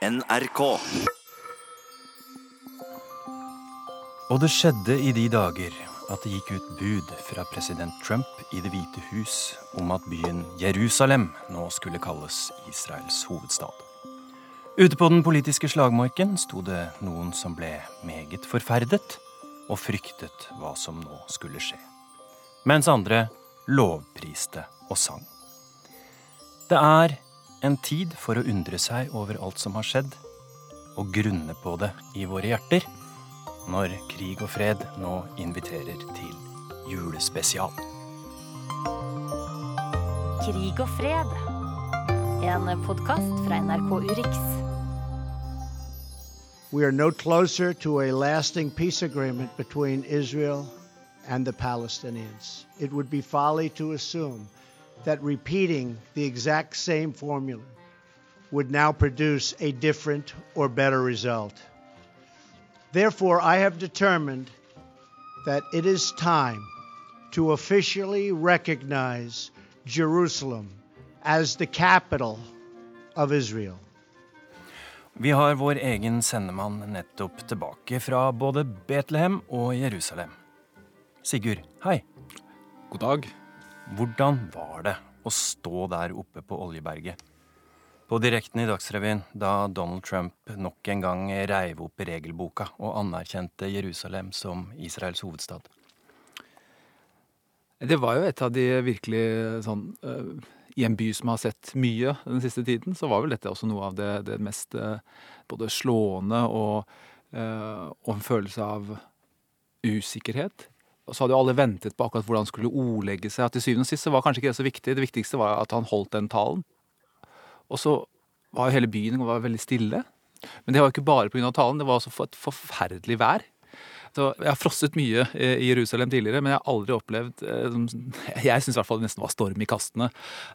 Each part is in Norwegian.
NRK. Og det skjedde i de dager at det gikk ut bud fra president Trump i Det hvite hus om at byen Jerusalem nå skulle kalles Israels hovedstad. Ute på den politiske slagmarken sto det noen som ble meget forferdet og fryktet hva som nå skulle skje, mens andre lovpriste og sang. Det er en tid for å undre seg over alt som har skjedd, og grunne på det i våre hjerter når Krig og fred nå inviterer til julespesial. Krig og fred. En podkast fra NRK Urix. We are no closer to a lasting peace agreement between Israel and the Palestinians. It would be folly to assume that repeating the exact same formula would now produce a different or better result. Therefore, I have determined that it is time to officially recognize Jerusalem as the capital of Israel. Vi har vår egen sendemann nettopp tilbake fra både Betlehem og Jerusalem. Sigurd, hei. God dag. Hvordan var det å stå der oppe på Oljeberget? På direkten i Dagsrevyen da Donald Trump nok en gang reiv opp regelboka og anerkjente Jerusalem som Israels hovedstad. Det var jo et av de virkelig sånn uh, I en by som har sett mye den siste tiden, så var vel dette også noe av det, det mest uh, både slående og, og en følelse av usikkerhet. Så hadde jo alle ventet på akkurat hvordan han skulle ordlegge seg. At til syvende og sist så var kanskje ikke det så viktig. Det viktigste var at han holdt den talen. Og så var jo hele byen var veldig stille. Men det var jo ikke bare pga. talen, det var også for et forferdelig vær. Så jeg har frosset mye i Jerusalem tidligere, men jeg har aldri opplevd eh, Jeg syns i hvert fall det nesten var storm i kastene,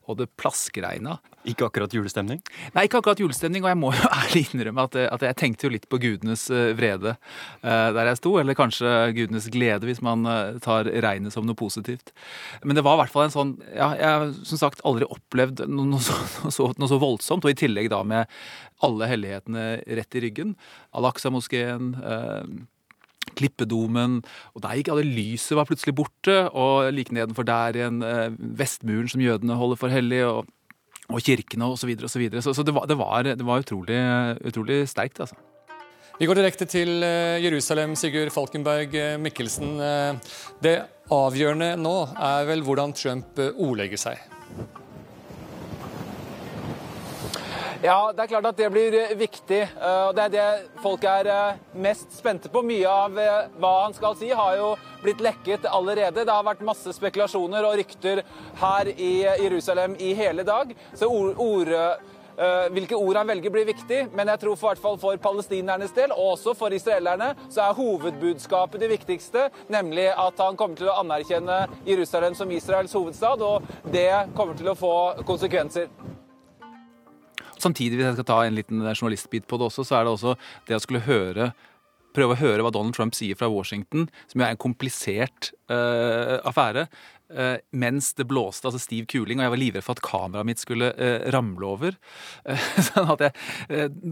og det plaskregna. Ikke akkurat julestemning? Nei, ikke akkurat julestemning, og jeg må jo ærlig innrømme at, at jeg tenkte jo litt på gudenes eh, vrede der jeg sto, eller kanskje gudenes glede, hvis man tar regnet som noe positivt. Men det var i hvert fall en sånn Ja, jeg har som sagt aldri opplevd noe, så, noe, så, noe så voldsomt, og i tillegg da med alle hellighetene rett i ryggen. Al-Aqsa-moskeen. Uh, Klippedomen. Og der gikk alle lyset var plutselig borte, og like nedenfor der igjen eh, Vestmuren som jødene holder for hellig, og, og kirkene osv. Så, videre, og så, videre. så Så det var, det var, det var utrolig, utrolig sterkt, altså. Vi går direkte til Jerusalem, Sigurd Falkenberg Mikkelsen. Det avgjørende nå er vel hvordan Trump ordlegger seg? Ja, det er klart at det blir viktig. og Det er det folk er mest spente på. Mye av hva han skal si, har jo blitt lekket allerede. Det har vært masse spekulasjoner og rykter her i Jerusalem i hele dag. Så ord, ord hvilke ord han velger, blir viktig, men jeg tror for, hvert fall for palestinernes del, og også for israelerne, så er hovedbudskapet det viktigste, nemlig at han kommer til å anerkjenne Jerusalem som Israels hovedstad, og det kommer til å få konsekvenser. Samtidig, hvis jeg skal ta en liten journalistbit på det også, så er det også det å skulle høre prøve å høre hva Donald Trump sier fra Washington, som jo er en komplisert uh, affære. Uh, mens det blåste, altså stiv kuling, og jeg var livredd for at kameraet mitt skulle uh, ramle over. sånn at jeg,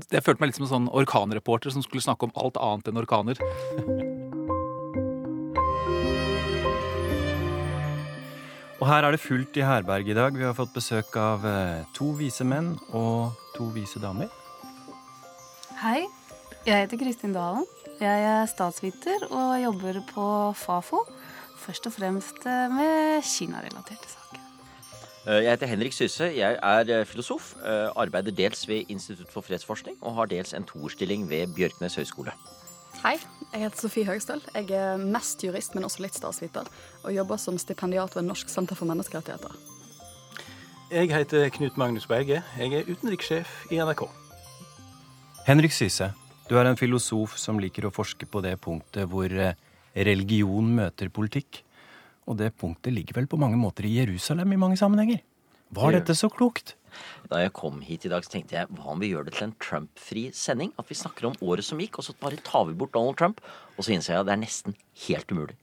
jeg, følte meg litt som en sånn orkanreporter som skulle snakke om alt annet enn orkaner. Og her er det fullt i herberget i dag. Vi har fått besøk av to vise menn og to vise damer. Hei. Jeg heter Kristin Dalen. Jeg er statsviter og jobber på Fafo. Først og fremst med Kina-relaterte saker. Jeg heter Henrik Syse. Jeg er filosof. Arbeider dels ved Institutt for fredsforskning og har dels en toerstilling ved Bjørknes høgskole. Hei, jeg heter Sofie Høgstøl. Jeg er mest jurist, men også litt statsviter. Og jobber som stipendiat ved Norsk senter for menneskerettigheter. Jeg heter Knut Magnus Berge. Jeg er utenrikssjef i NRK. Henrik Syse, du er en filosof som liker å forske på det punktet hvor religion møter politikk. Og det punktet ligger vel på mange måter i Jerusalem i mange sammenhenger. Var dette så klokt? Da jeg kom hit i dag, så tenkte jeg hva om vi gjør det til en Trump-fri sending? At vi snakker om året som gikk, og så bare tar vi bort Donald Trump. Og så innser jeg at det er nesten helt umulig.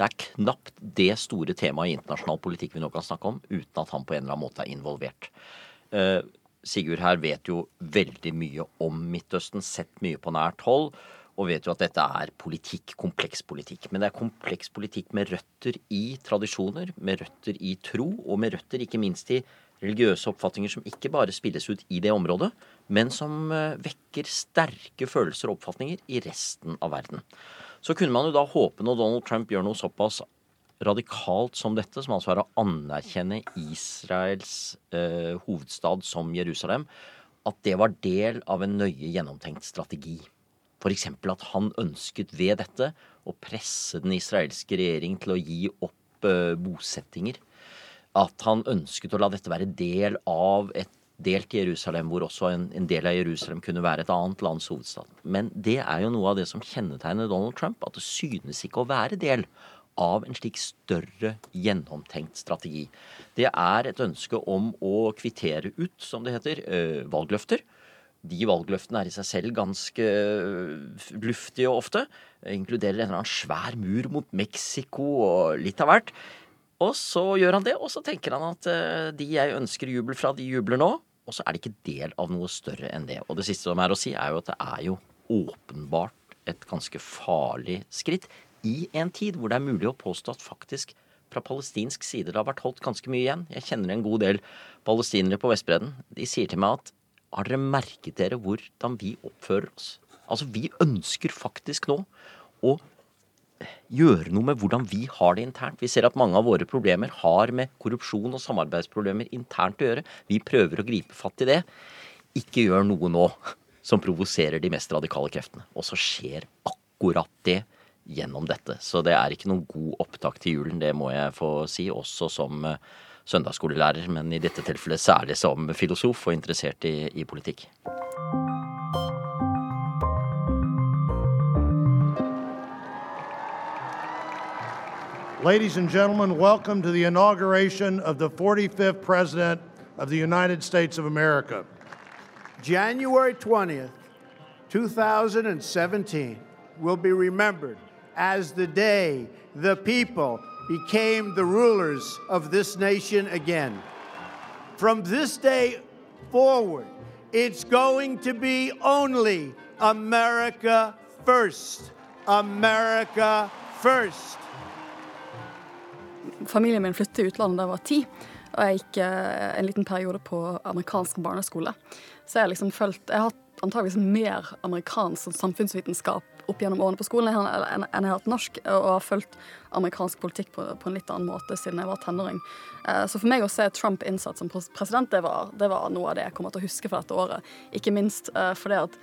Det er knapt det store temaet i internasjonal politikk vi nå kan snakke om, uten at han på en eller annen måte er involvert. Sigurd her vet jo veldig mye om Midtøsten, sett mye på nært hold, og vet jo at dette er politikk, kompleks politikk. Men det er kompleks politikk med røtter i tradisjoner, med røtter i tro, og med røtter ikke minst i religiøse oppfatninger som ikke bare spilles ut i det området, men som eh, vekker sterke følelser og oppfatninger i resten av verden. Så kunne man jo da håpe når Donald Trump gjør noe såpass radikalt som dette, som altså er å anerkjenne Israels eh, hovedstad som Jerusalem, at det var del av en nøye gjennomtenkt strategi. F.eks. at han ønsket ved dette å presse den israelske regjering til å gi opp eh, bosettinger. At han ønsket å la dette være del av et delt Jerusalem, hvor også en, en, del av Jerusalem kunne være et annet lands hovedstad. Men det er jo noe av det som kjennetegner Donald Trump, at det synes ikke å være del av en slik større, gjennomtenkt strategi. Det er et ønske om å kvittere ut, som det heter, valgløfter. De valgløftene er i seg selv ganske luftige ofte. Inkluderer en eller annen svær mur mot Mexico og litt av hvert. Og så gjør han det, og så tenker han at eh, de jeg ønsker jubel fra, de jubler nå. Og så er det ikke del av noe større enn det. Og det siste som er å si, er jo at det er jo åpenbart et ganske farlig skritt i en tid hvor det er mulig å påstå at faktisk fra palestinsk side det har vært holdt ganske mye igjen. Jeg kjenner en god del palestinere på Vestbredden. De sier til meg at har dere merket dere hvordan vi oppfører oss? Altså, vi ønsker faktisk nå å gjøre noe med hvordan vi har det internt. Vi ser at mange av våre problemer har med korrupsjon og samarbeidsproblemer internt å gjøre. Vi prøver å gripe fatt i det. Ikke gjør noe nå som provoserer de mest radikale kreftene. Og så skjer akkurat det gjennom dette. Så det er ikke noen god opptak til julen, det må jeg få si, også som eh, søndagsskolelærer, men i dette tilfellet særlig som filosof og interessert i, i politikk. Ladies and gentlemen, welcome to the inauguration of the 45th President of the United States of America. January 20th, 2017 will be remembered as the day the people became the rulers of this nation again. From this day forward, it's going to be only America first. America first. Familien min flyttet til utlandet da jeg var ti, og jeg gikk eh, en liten periode på amerikansk barneskole. Så jeg har liksom følt Jeg har hatt antageligvis mer amerikansk samfunnsvitenskap opp gjennom årene på skolen enn jeg har hatt norsk, og har fulgt amerikansk politikk på, på, en litt annen måte siden jeg var tenåring. Eh, så for meg å se Trump innsatt som president, det var, det var, noe av det jeg kommer til å huske for dette året. Ikke minst uh, fordi at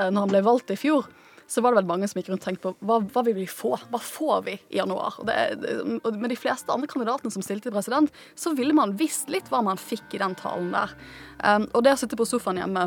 når han ble valgt i fjor, så var det vel mange som gikk rundt og tenkte på hva, hva vil vi få? Hva får vi i januar? Det, og med de fleste andre kandidatene som stilte til president, så ville man visst litt hva man fikk i den talen der. Um, og det å sitte på sofaen hjemme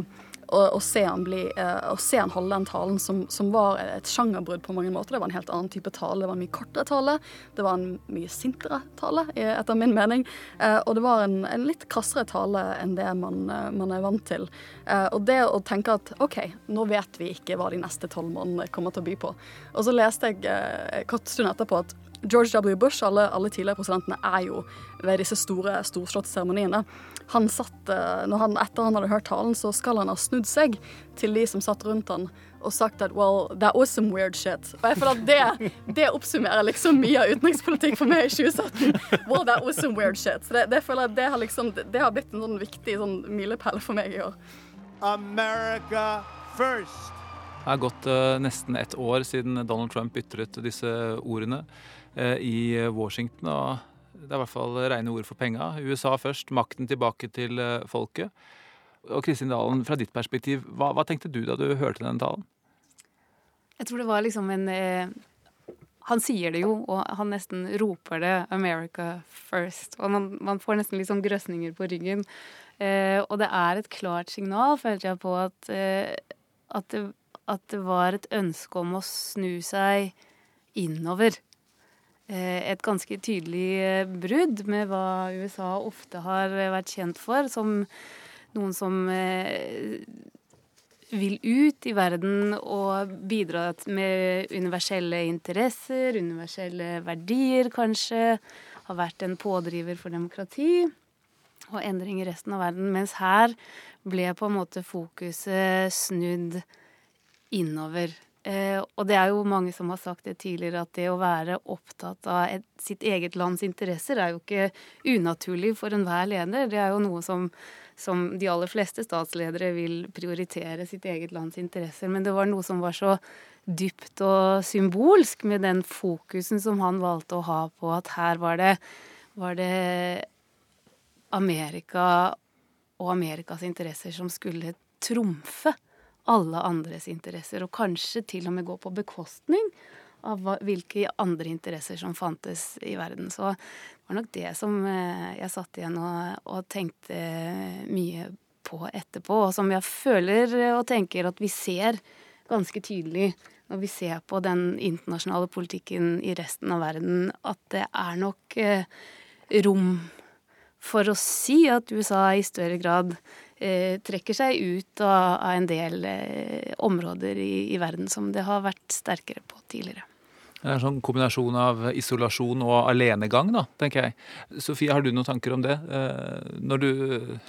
å, se han bli, uh, å se han holde den talen som, som, var et sjangerbrudd på mange måter. Det var en helt annen type tale. Det var en mye kortere tale. Det var en mye sintere tale, etter min mening. Uh, og det var en, en, litt krassere tale enn det man, man er vant til. og det å tenke at OK, nå vet vi ikke hva de neste tolv månedene kommer til å by på. Og så leste jeg kort stund etterpå at George W. Bush, alle, alle tidligere presidentene, er jo ved disse store, storslåtte seremoniene. Han satt, eh, når han, Etter han hadde hørt talen, så skal han ha snudd seg til de som satt rundt han og sagt at well, that was some weird shit. Og jeg føler at det, det oppsummerer liksom mye av utenrikspolitikk for meg i 2017. Well, that was some weird shit. Så det, det føler jeg det har liksom, det har blitt en sånn viktig sånn milepæl for meg i år. America first. Det har gått uh, nesten ett år siden Donald Trump ytret disse ordene. Eh, i Washington. og Det er i hvert fall rene ord for penga. USA først, makten tilbake til eh, folket. Og Kristin Dalen, fra ditt perspektiv, hva, hva, tenkte du da du hørte den talen? Jeg tror det var liksom en eh, Han sier det jo, og han nesten roper det 'America first'. Og man, man får nesten sånn grøsninger på ryggen. Eh, og det er et klart signal, følte jeg på, at, eh, at, det, at det var et ønske om å snu seg innover. Eh, et ganske tydelig eh, brudd med hva USA ofte har vært kjent for, som noen som eh, vil ut i verden og bidra med universelle interesser, universelle verdier kanskje, har vært en pådriver for demokrati. og endring i resten av verden. Mens her ble på en måte fokuset snudd innover. Eh, og det er jo mange som har sagt det tidligere, at det å være opptatt av et, sitt eget lands interesser er jo ikke unaturlig for enhver leder. Det er jo noe som, som, de aller fleste statsledere vil prioritere sitt eget lands interesser. Men det var noe som var så dypt og symbolsk med den fokusen som han valgte å ha på at her var det, var det Amerika og Amerikas interesser som skulle trumfe alle andres interesser, og kanskje til og med gå på bekostning av hvilke andre interesser som fantes i verden. Så det var nok det som eh, jeg satt igjen og, og tenkte mye på etterpå, og som jeg føler og tenker at vi ser ganske tydelig når vi ser på den internasjonale politikken i resten av verden, at det er nok eh, rom for å si at USA i større grad eh, trekker seg ut av en del eh, områder i, i, verden som det har vært sterkere på tidligere. Det er en sånn kombinasjon av isolasjon og alenegang, da, tenker jeg. Sofie, har du noen tanker om det? Eh, når du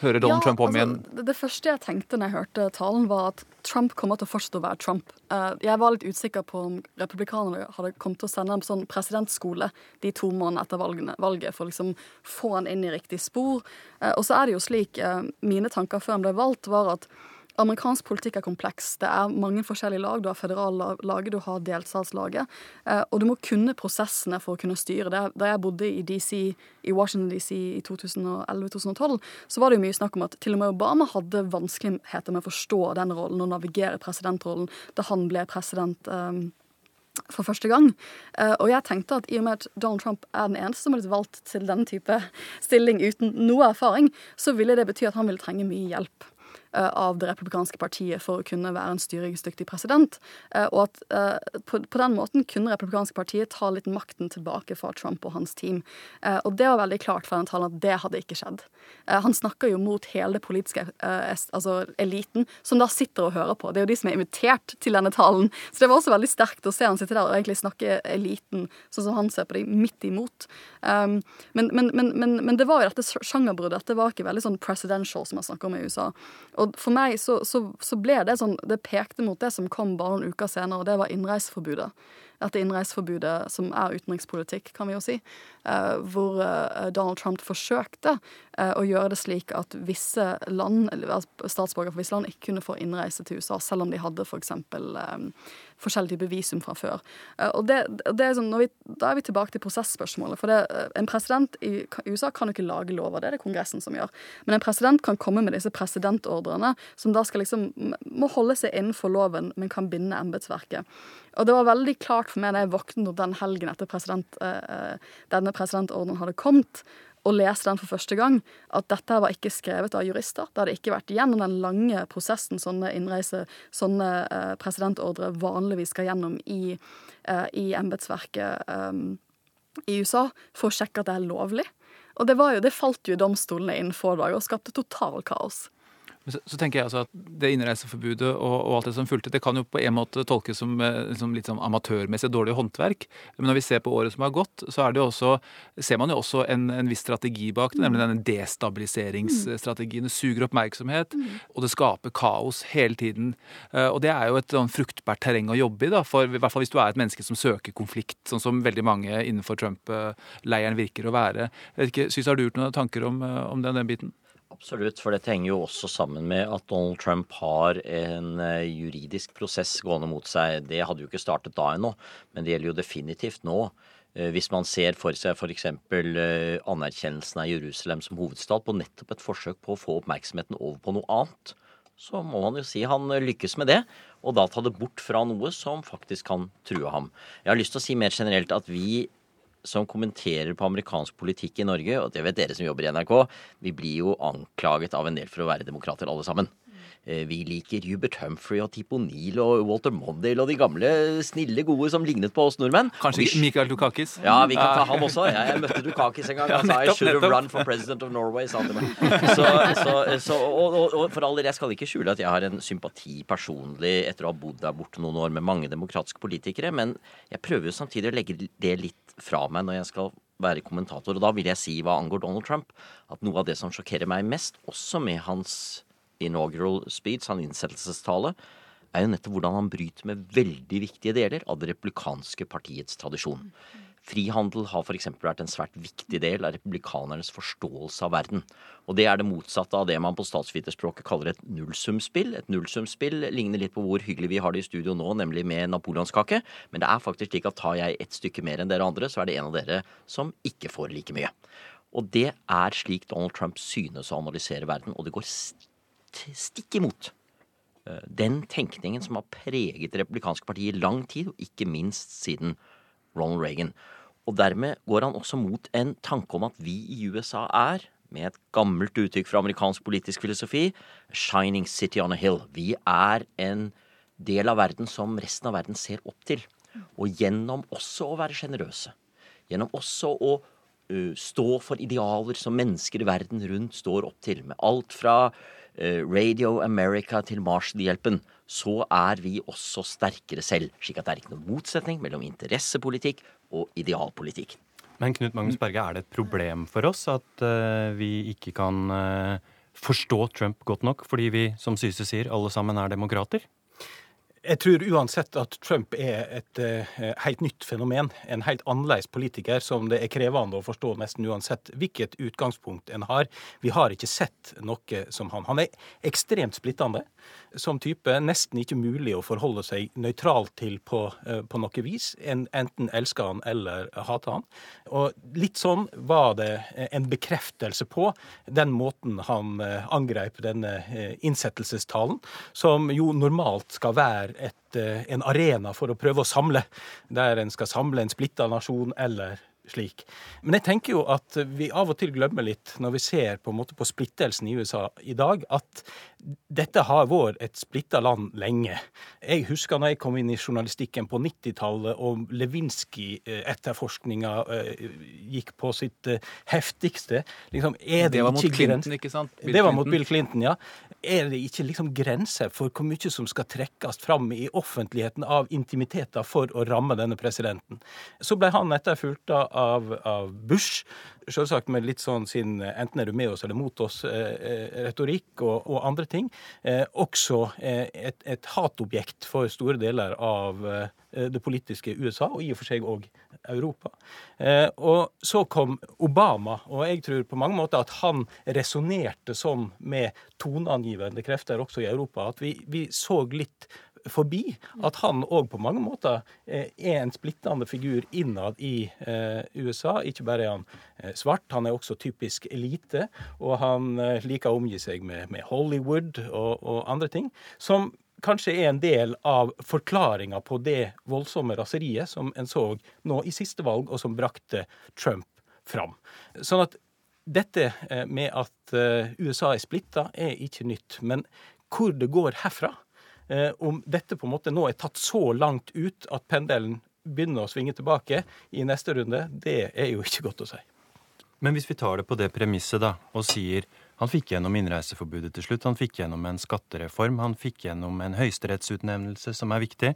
hører Donald ja, Trump om altså, igjen? Det, første jeg tenkte når jeg hørte talen, var at Trump kommer til å fortsette å være Trump. Eh, jeg var litt usikker på om republikanerne hadde kommet til å sende ham på sånn presidentskole de to månedene etter valgene, valget, for å liksom få han inn i riktig spor. Eh, og så er det jo slik, mine tanker før han ble valgt, var at Amerikansk politikk er kompleks. Det er mange forskjellige lag. Du har federallaget, du har delstatslaget. Eh, og du må kunne prosessene for å kunne styre. det. Da jeg bodde i DC, i Washington DC i 2011-2012, så var det jo mye snakk om at til og med Obama hadde vanskeligheter med å forstå den rollen og navigere presidentrollen da han ble president. Um, for første gang. Uh, og jeg tenkte at i og med at Donald Trump er den eneste som har blitt valgt til denne type stilling uten noe erfaring, så ville det bety at han ville trenge mye hjelp. Eh, av det republikanske partiet for å kunne være en styringsdyktig president. Eh, og at eh, på, den måten kunne republikanske partiet ta litt makten tilbake fra Trump og hans team. Og det var veldig klart for den talen at det hadde ikke skjedd. Han snakker jo mot hele det politiske altså eliten, som da sitter og hører på. Det er jo de som er invitert til denne talen. Så det var også veldig sterkt å se han sitte der og egentlig snakke eliten sånn som han ser på dem, midt imot. Men, men, men, men, det var jo dette sjangerbruddet. Det var ikke veldig sånn presidential, som man snakker om i USA. Og og for meg så, så, så, ble det sånn Det pekte mot det som kom bare noen uker senere, og det var innreiseforbudet. Dette innreiseforbudet som er utenrikspolitikk, kan vi jo si. Eh, hvor eh, Donald Trump forsøkte å gjøre det slik at visse land, eller statsborgere for visse land ikke kunne få innreise til USA, selv om de hadde f.eks. For forskjellige typer visum fra før. Og det, det er sånn, vi, Da er vi tilbake til prosesspørsmålet. For det, en president i USA kan jo ikke lage lover, det er det Kongressen som gjør. Men en president kan komme med disse presidentordrene, som da skal liksom må holde seg innenfor loven, men kan binde embetsverket. Og det var veldig klart for meg da jeg våknet den helgen etter president, denne presidentordren hadde kommet, og leste den for første gang, at dette var ikke skrevet av jurister. Det hadde ikke vært gjennom den lange prosessen sånne innreise, sånne uh, presidentordre vanligvis skal gjennom i, uh, i embetsverket um, i USA for å sjekke at det er lovlig. Og det, jo, det falt jo domstolene inn få dager og skapte total kaos. Så, så, tenker jeg altså at Det innreiseforbudet og, og, alt det som fulgte, det kan jo på en måte tolkes som eh, liksom litt sånn amatørmessig dårlig håndverk. Men når vi ser på året som har gått, så det også, ser man jo også en, en, viss strategi bak det. Nemlig denne destabiliseringsstrategien. Det suger oppmerksomhet, og det skaper kaos hele tiden. Eh, og det er jo et sånn fruktbart terreng å jobbe i, da, for, i hvert fall hvis du er et menneske som søker konflikt, sånn som veldig mange innenfor Trump-leiren virker å være. Jeg vet ikke, Syns har du gjort noen tanker om, eh, om den, den biten? Absolutt, for dette henger jo også sammen med at Donald Trump har en eh, juridisk prosess gående mot seg. Det hadde jo ikke startet da ennå, men det gjelder jo definitivt nå. Eh, hvis man ser for seg f.eks. Eh, anerkjennelsen av Jerusalem som hovedstad på nettopp et forsøk på å få oppmerksomheten over på noe annet, så må man jo si han lykkes med det. Og da ta det bort fra noe som faktisk kan true ham. Jeg har lyst til å si mer generelt at vi som kommenterer på amerikansk politikk i Norge, og det vet dere som jobber i NRK, vi blir jo anklaget av en del for å være demokrater alle sammen. Eh, vi liker Hubert Humphrey og Tipo Neal og Walter Mondale og de gamle, snille, gode som lignet på oss nordmenn. Kanskje vi, Mikael Dukakis? Ja, vi kan ta han også. Jeg møtte Dukakis en gang. Han sa I should have run for president of Norway, sa han til meg. Så, så, så, og, og, og, for all del, jeg skal ikke skjule at jeg har en sympati personlig etter å ha bodd der borte noen år med mange demokratiske politikere, men jeg prøver jo samtidig å legge det litt fra meg når jeg skal være kommentator. Og da vil jeg si hva angår Donald Trump, at noe av det som sjokkerer meg mest, også med hans inaugural speech, hans innsettelsestale, er jo nettopp hvordan han bryter med veldig viktige deler av det republikanske partiets tradisjon. Frihandel har f.eks. vært en svært viktig del av republikanernes forståelse av verden. Og det er det motsatte av det man på statsviterspråket kaller et nullsumspill. Et nullsumspill ligner litt på hvor hyggelig vi har det i studio nå, nemlig med napoleonskake. Men det er faktisk slik at tar jeg et stykke mer enn dere andre, så er det en av dere som ikke får like mye. Og det er slik Donald Trump synes å analysere verden, og det går stikk imot eh, den tenkningen som har preget det republikanske partiet i lang tid, og ikke minst siden Ronald Reagan. Og dermed går han også mot en tanke om at vi i USA er, med et gammelt uttrykk fra amerikansk politisk filosofi, 'shining city on a hill'. Vi er en del av verden som resten av verden ser opp til. Og gjennom også å være sjenerøse. Gjennom også å stå for idealer som mennesker i verden rundt står opp til. Med alt fra Radio America til Marshall-hjelpen så er vi også sterkere selv. Slik at det er ikke noen motsetning mellom interessepolitikk og idealpolitikk. Men Knut Magnus Berge, er det et problem for oss at uh, vi ikke kan uh, forstå Trump godt nok, fordi vi, som Syse sier, alle sammen er demokrater? Jeg tror uansett at Trump er et uh, helt nytt fenomen. En helt annerledes politiker som det er krevende å forstå nesten uansett hvilket utgangspunkt en har. Vi har ikke sett noe som han. Han er ekstremt splittende som type. Nesten ikke mulig å forholde seg nøytralt til på, uh, på noe vis. En enten elsker han eller hater han. Og litt sånn var det en bekreftelse på den måten han uh, angrep denne innsettelsestalen, som jo normalt skal være et, eh, en arena for å prøve å samle, der en skal samle en splitta nasjon eller slik. Men jeg tenker jo at vi av og til glemmer litt, når vi ser på, en måte på splittelsen i USA i dag, at dette har vært et splitta land lenge. Jeg husker når jeg kom inn i journalistikken på 90-tallet, og Lewinsky-etterforskninga eh, gikk på sitt eh, heftigste. Liksom, det, det, var mot Clinton, ikke sant? Bill det var mot Bill Clinton, ja. Er det ikke liksom grenser for hvor mye som skal trekkes fram i offentligheten av intimiteter for å ramme denne presidenten? Så ble han etterfulgt av, av Bush, selvsagt med litt sånn sin enten er du med oss eller mot oss-retorikk eh, og, og, andre ting. Eh, også eh, et, et, hatobjekt for store deler av eh, det politiske USA, og i og for seg òg Europa. Eh, og så kom Obama, og jeg tror på mange måter at han resonnerte sånn med toneangivende krefter også i Europa, at vi, vi så litt forbi at han òg på mange måter eh, er en splittende figur innad i eh, USA. Ikke bare er han eh, svart, han er også typisk elite. Og han liker å omgi seg med, Hollywood og, og, andre ting. Som kanskje er en del av forklaringa på det voldsomme raseriet som en så nå i siste valg, og som brakte Trump fram. Sånn at dette med at USA er splitta, er ikke nytt. Men hvor det går herfra, om dette på en måte nå er tatt så langt ut at pendelen begynner å svinge tilbake i neste runde, det er jo ikke godt å si. Men hvis vi tar det på det premisset da, og sier han fikk gjennom innreiseforbudet til slutt, han fikk gjennom en skattereform, han fikk gjennom en høyesterettsutnevnelse som er viktig.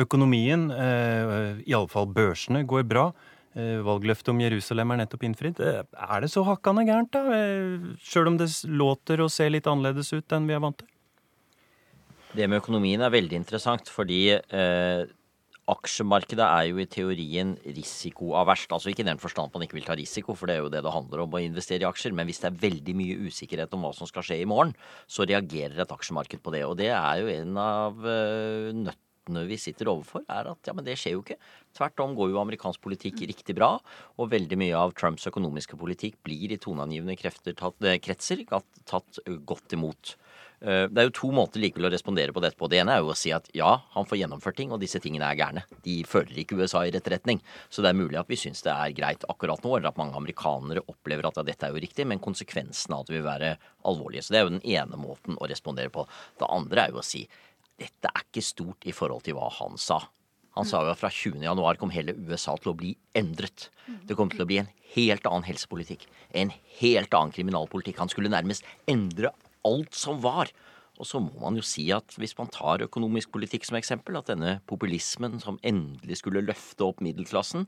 Økonomien, eh, iallfall børsene, går bra. Eh, valgløftet om Jerusalem er nettopp innfridd. Eh, er det så hakkande gærent, da? Eh, Sjøl om det låter og ser litt annerledes ut enn vi er vant til? Det med økonomien er veldig interessant, fordi eh, aksjemarkedet er jo i teorien risikoaverst. Altså ikke i den forstand at man ikke vil ta risiko, for det er jo det det handler om å investere i aksjer. Men hvis det er veldig mye usikkerhet om hva som skal skje i morgen, så reagerer et aksjemarked på det. Og det er jo en av uh, nøttene vi sitter overfor, er at ja, men det skjer jo ikke. Tvert om går jo amerikansk politikk riktig bra, og veldig mye av Trumps økonomiske politikk blir i toneangivende krefter tatt, eh, kretser tatt godt imot. Eh, det er jo to måter likevel å respondere på dette på. Det ene er jo å si at ja, han får gjennomført ting, og disse tingene er gærne. De følger ikke USA i rett retning. Så det er mulig at vi syns det er greit akkurat nå, eller at mange amerikanere opplever at ja, dette er jo riktig, men konsekvensene av det vil være alvorlige. Så det er jo den ene måten å respondere på. Det andre er jo å si dette er ikke stort i forhold til hva han sa. Han sa jo at fra 20.1 kom hele USA til å bli endret. Det kom til å bli en helt annen helsepolitikk. En helt annen kriminalpolitikk. Han skulle nærmest endre alt som var. Og så må man jo si at hvis man tar økonomisk politikk som eksempel, at denne populismen som endelig skulle løfte opp middelklassen,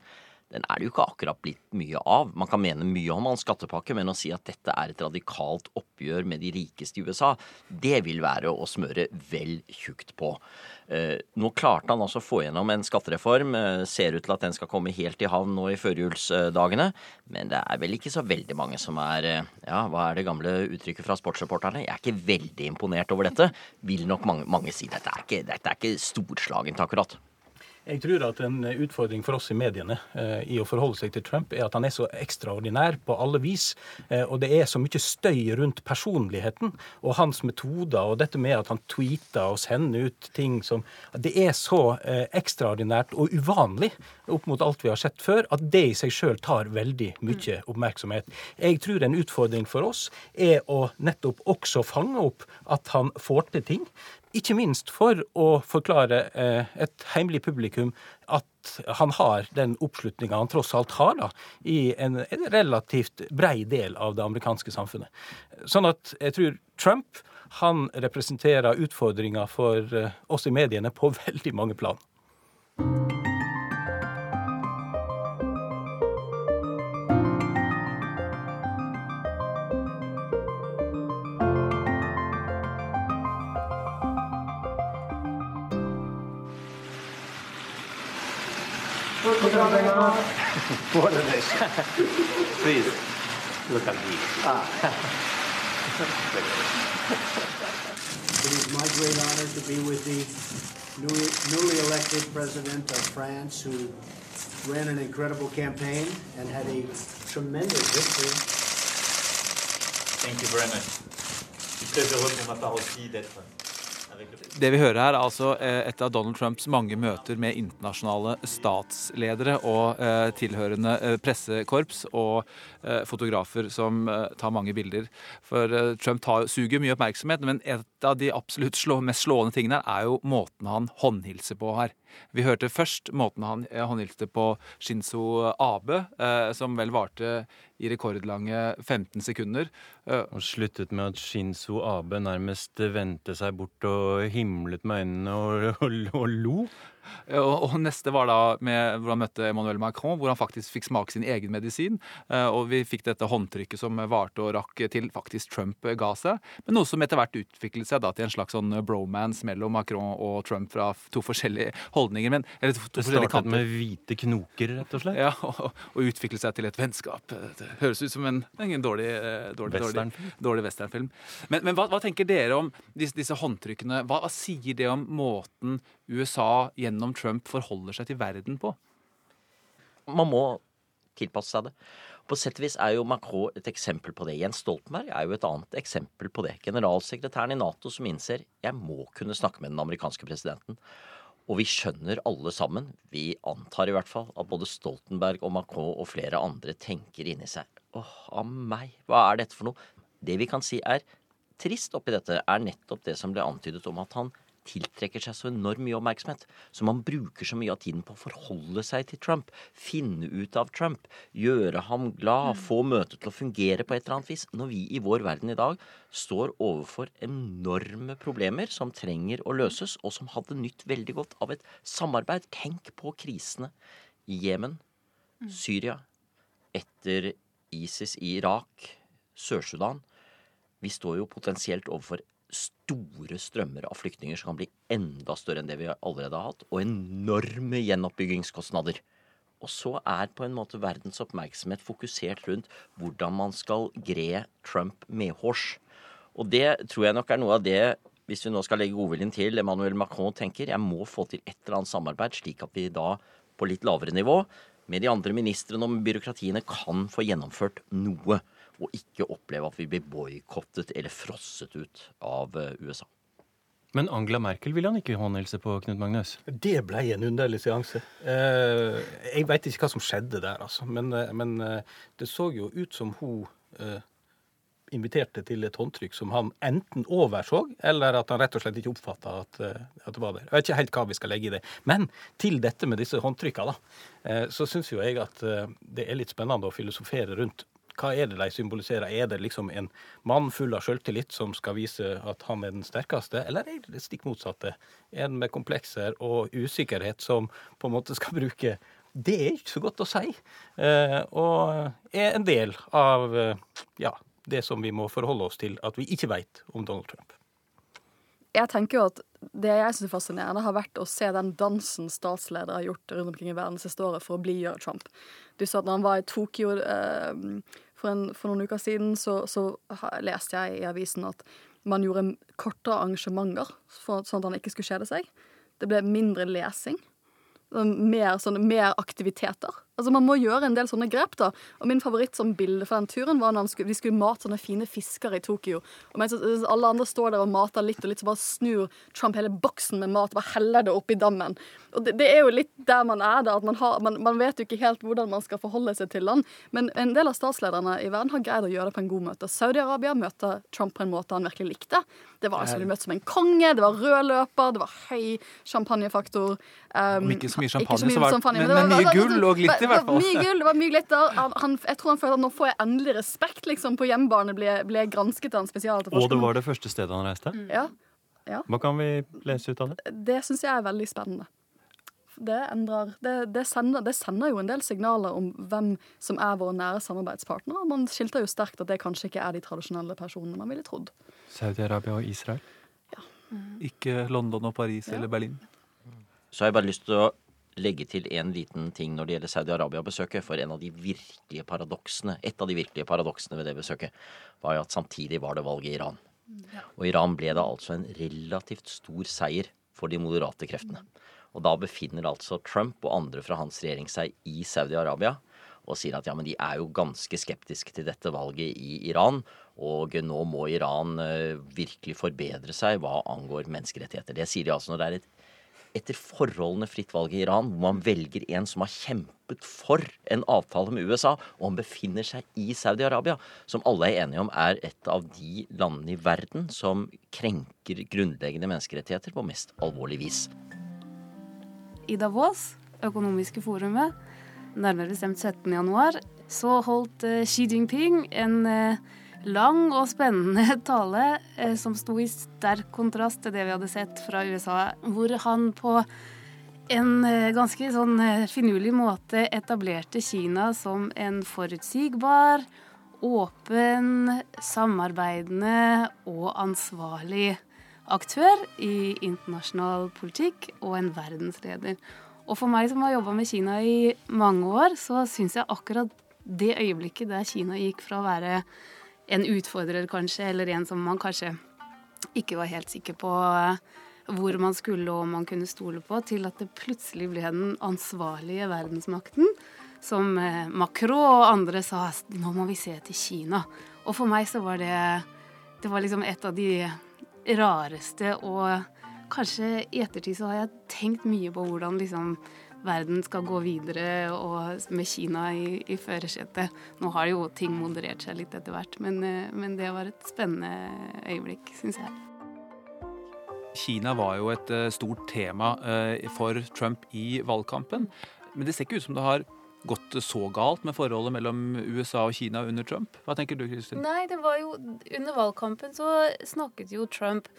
den er det jo ikke akkurat blitt mye av. Man kan mene mye om hans skattepakke, men å si at dette er et radikalt oppgjør med de rikeste i USA, det vil være å smøre vel tjukt på. Eh, nå klarte han altså å få gjennom en skattereform. Eh, ser ut til at den skal komme helt i havn nå i førjulsdagene. Men det er vel ikke så veldig mange som er eh, Ja, hva er det gamle uttrykket fra sportsreporterne? Jeg er ikke veldig imponert over dette. Vil nok mange, mange si. Dette er ikke, dette er ikke storslagent, akkurat. Jeg tror at en utfordring for oss i mediene eh, i å forholde seg til Trump, er at han er så ekstraordinær på alle vis. Eh, og det er så mye støy rundt personligheten og hans metoder, og dette med at han tweeter og sender ut ting som Det er så eh, ekstraordinært og uvanlig opp mot alt vi har sett før, at det i seg sjøl tar veldig mye oppmerksomhet. Jeg tror en utfordring for oss er å nettopp også fange opp at han får til ting. Ikke minst for å forklare eh, et heimelig publikum at han har den oppslutninga han tross alt har da, i en, en, relativt brei del av det amerikanske samfunnet. Sånn at jeg tror Trump han representerer utfordringer for eh, oss i mediene på veldig mange plan. What are they? Please, look at me. Ah. it is my great honor to be with the newly, newly elected president of France who ran an incredible campaign and had a tremendous victory. Thank you very much. C'est très heureux pour ma part aussi d'être Det vi hører her, er altså eh, et av Donald Trumps mange møter med internasjonale statsledere og eh, tilhørende eh, pressekorps og fotografer som tar mange bilder. For Trump tar, suger mye oppmerksomhet, men et av de absolutt mest slående tingene er jo måten han håndhilser på her. Vi hørte først måten han håndhilste på Shinzo Abe, som vel varte i rekordlange 15 sekunder. Og sluttet med at Shinzo Abe nærmest vendte seg bort og himlet med øynene og, og, og lo. Og, og, neste var da med, hvor han møtte Emmanuel Macron, hvor han faktisk fikk smake sin egen medisin. Eh, og vi fikk dette håndtrykket som varte og rakk til faktisk Trump ga seg. Men noe som etter hvert utviklet seg da til en slags sånn bromance mellom Macron og Trump fra to forskjellige holdninger. Men, eller to, to det startet med hvite knoker, rett og slett? Ja, og, og utviklet seg til et vennskap. Det høres ut som en, en dårlig, eh, dårlig, westernfilm. Dårlig, westernfilm. Men, men hva, hva, tenker dere om disse, disse håndtrykkene? Hva, hva sier det om måten USA gjennom Trump forholder seg til verden på? Man må tilpasse seg det. På sett og vis er jo Macron et eksempel på det. Jens Stoltenberg er jo et annet eksempel på det. Generalsekretæren i Nato som innser jeg må kunne snakke med den amerikanske presidenten. Og vi skjønner alle sammen, vi antar i hvert fall, at både Stoltenberg og Macron og flere andre tenker inni seg åh, av meg, hva er dette for noe? Det vi kan si er trist oppi dette, er nettopp det som ble antydet om at han tiltrekker seg så enormt mye oppmerksomhet. Så man bruker så mye av tiden på å forholde seg til Trump, finne ut av Trump, gjøre ham glad, mm. få møtet til å fungere på et eller annet vis. Når vi i vår verden i dag står overfor enorme problemer som trenger å løses, og som hadde nytt veldig godt av et samarbeid. Tenk på krisene i Jemen, mm. Syria, etter ISIS i Irak, Sør-Sudan. Vi står jo potensielt overfor store strømmer av flyktninger som kan bli enda større enn det vi allerede har hatt, og enorme gjenoppbyggingskostnader. Og så er på en måte verdens oppmerksomhet fokusert rundt hvordan man skal gre Trump medhårs. Og det tror jeg nok er noe av det, hvis vi nå skal legge godviljen til, Emmanuel Macron tenker jeg må få til et eller annet samarbeid, slik at vi da på litt lavere nivå med de andre ministrene og byråkratiene kan få gjennomført noe og ikke oppleve at vi blir boikottet eller frosset ut av eh, USA. Men Angela Merkel ville han ikke håndhilse på, Knut Magnus? Det ble en underlig seanse. Eh, jeg veit ikke hva som skjedde der, altså. Men, eh, men, det så jo ut som hun inviterte til et håndtrykk som han enten overså, eller at han rett og slett ikke oppfatta at, at, det var der. Jeg vet ikke helt hva vi skal legge i det. Men til dette med disse håndtrykka, da, så syns jo jeg at det er litt spennende å filosofere rundt hva er det de symboliserer? Er det liksom en mann full av selvtillit som skal vise at han er den sterkeste, eller er det stikk motsatte? En med komplekser og usikkerhet som på en måte skal bruke Det er ikke så godt å si. Eh, og er en del av eh, ja, det som vi må forholde oss til at vi ikke vet om Donald Trump. Jeg tenker jo at Det jeg syns er fascinerende, har vært å se den dansen statsledere har gjort rundt omkring i verden siste året for å blidgjøre Trump. Du sa at når han var i Tokyo eh, for, en, for, noen uker siden, så, så leste jeg i avisen at man gjorde kortere arrangementer for, sånn at han ikke skulle kjede seg. Det ble mindre lesing. Mer, sånn, mer aktiviteter. Altså Man må gjøre en del sånne grep. da Og Min favoritt som bilde for den turen var når skulle, de skulle mate sånne fine fisker i Tokyo. Og mens alle andre står der og mater litt og litt, så bare snur Trump hele boksen med mat og bare heller det oppi dammen. Og det, det, er jo litt der man er da. at man, har, man, man, vet jo ikke helt hvordan man skal forholde seg til land. Men en del av statslederne i verden har greid å gjøre det på en god måte. Saudi-Arabia møter Trump på en måte han virkelig likte. Det var altså, De møtte som en konge, det var rød løper, det var høy champagnefaktor. Um, ikke så mye champagne, så, så var, men, men, mye gull og glitter i hvert fall. Mye gull, det var mye glitter. Han, han, jeg tror han følte at nå får jeg endelig respekt liksom, på hjemmebane. Ble, ble gransket av en spesialetterforsker. Og det var det første stedet han reiste? Mm. Ja. ja. Hva kan vi lese ut av det? Det syns jeg er veldig spennende. Det, endrer, det, det, sender, det, sender, jo en del signaler om hvem som er våre nære samarbeidspartnere. Man skilter jo sterkt at det kanskje ikke er de tradisjonelle personene man ville trodd. Saudi-Arabia og Israel? Ja. Mm. Ikke London og Paris ja. eller Berlin? Så har jeg bare lyst til å legge til en liten ting når det gjelder Saudi-Arabia-besøket. For en av de virkelige paradoksene, et av de virkelige paradoksene ved det besøket var jo at samtidig var det valg i Iran. Og Iran ble da altså en relativt stor seier for de moderate kreftene. Og da befinner altså Trump og andre fra hans regjering seg i Saudi-Arabia og sier at ja, men de er jo ganske skeptiske til dette valget i Iran. Og nå må Iran uh, virkelig forbedre seg hva angår menneskerettigheter. Det sier de altså når det er et etter forholdene fritt valg i Iran, hvor man velger en som har kjempet for en avtale med USA, og han befinner seg i Saudi-Arabia, som alle er enige om er et av de landene i verden som krenker grunnleggende menneskerettigheter på mest alvorlig vis. I Davos, økonomiske forumet, nærmere bestemt 17.1, så holdt eh, Xi Jinping en eh, lang og spennende tale eh, som sto i sterk kontrast til det vi hadde sett fra USA, hvor han på en eh, ganske sånn eh, finurlig måte etablerte Kina som en forutsigbar, åpen, samarbeidende og ansvarlig aktør i internasjonal politikk og en verdensleder. Og for meg som har jobba med Kina i mange år, så syns jeg akkurat det øyeblikket der Kina gikk fra å være en utfordrer, kanskje, eller en som man kanskje ikke var helt sikker på eh, hvor man skulle og om man kunne stole på, til at det plutselig ble den ansvarlige verdensmakten. Som eh, Macron og andre sa nå må vi se til Kina. Og for meg så var det Det var liksom et av de rareste og kanskje i ettertid så har jeg tenkt mye på hvordan liksom verden skal gå videre, og med Kina i, i førersetet. Nå har jo ting moderert seg litt etter hvert, men, eh, men det var et spennende øyeblikk, syns jeg. Kina var jo et uh, stort tema uh, for Trump i valgkampen. Men det ser ikke ut som det har gått så galt med forholdet mellom USA og Kina under Trump. Hva tenker du, Kristin? Nei, det var jo Under valgkampen så snakket jo Trump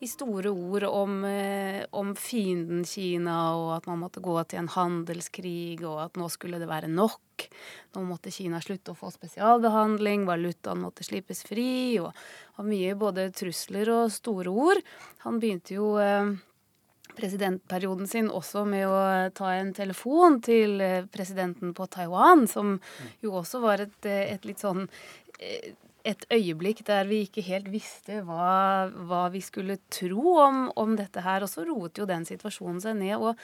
i store ord om, eh, om, fienden Kina, og at man måtte gå til en handelskrig, og at nå skulle det være nok. Nå måtte Kina slutte å få spesialbehandling, valutaen måtte slippes fri, og, og mye både trusler og store ord. Han begynte jo eh, presidentperioden sin også med å ta en telefon til eh, presidenten på Taiwan, som jo også var et, et litt sånn et øyeblikk der vi ikke helt visste hva, hva vi skulle tro om, om, dette her. Og så roet jo den situasjonen seg ned. Og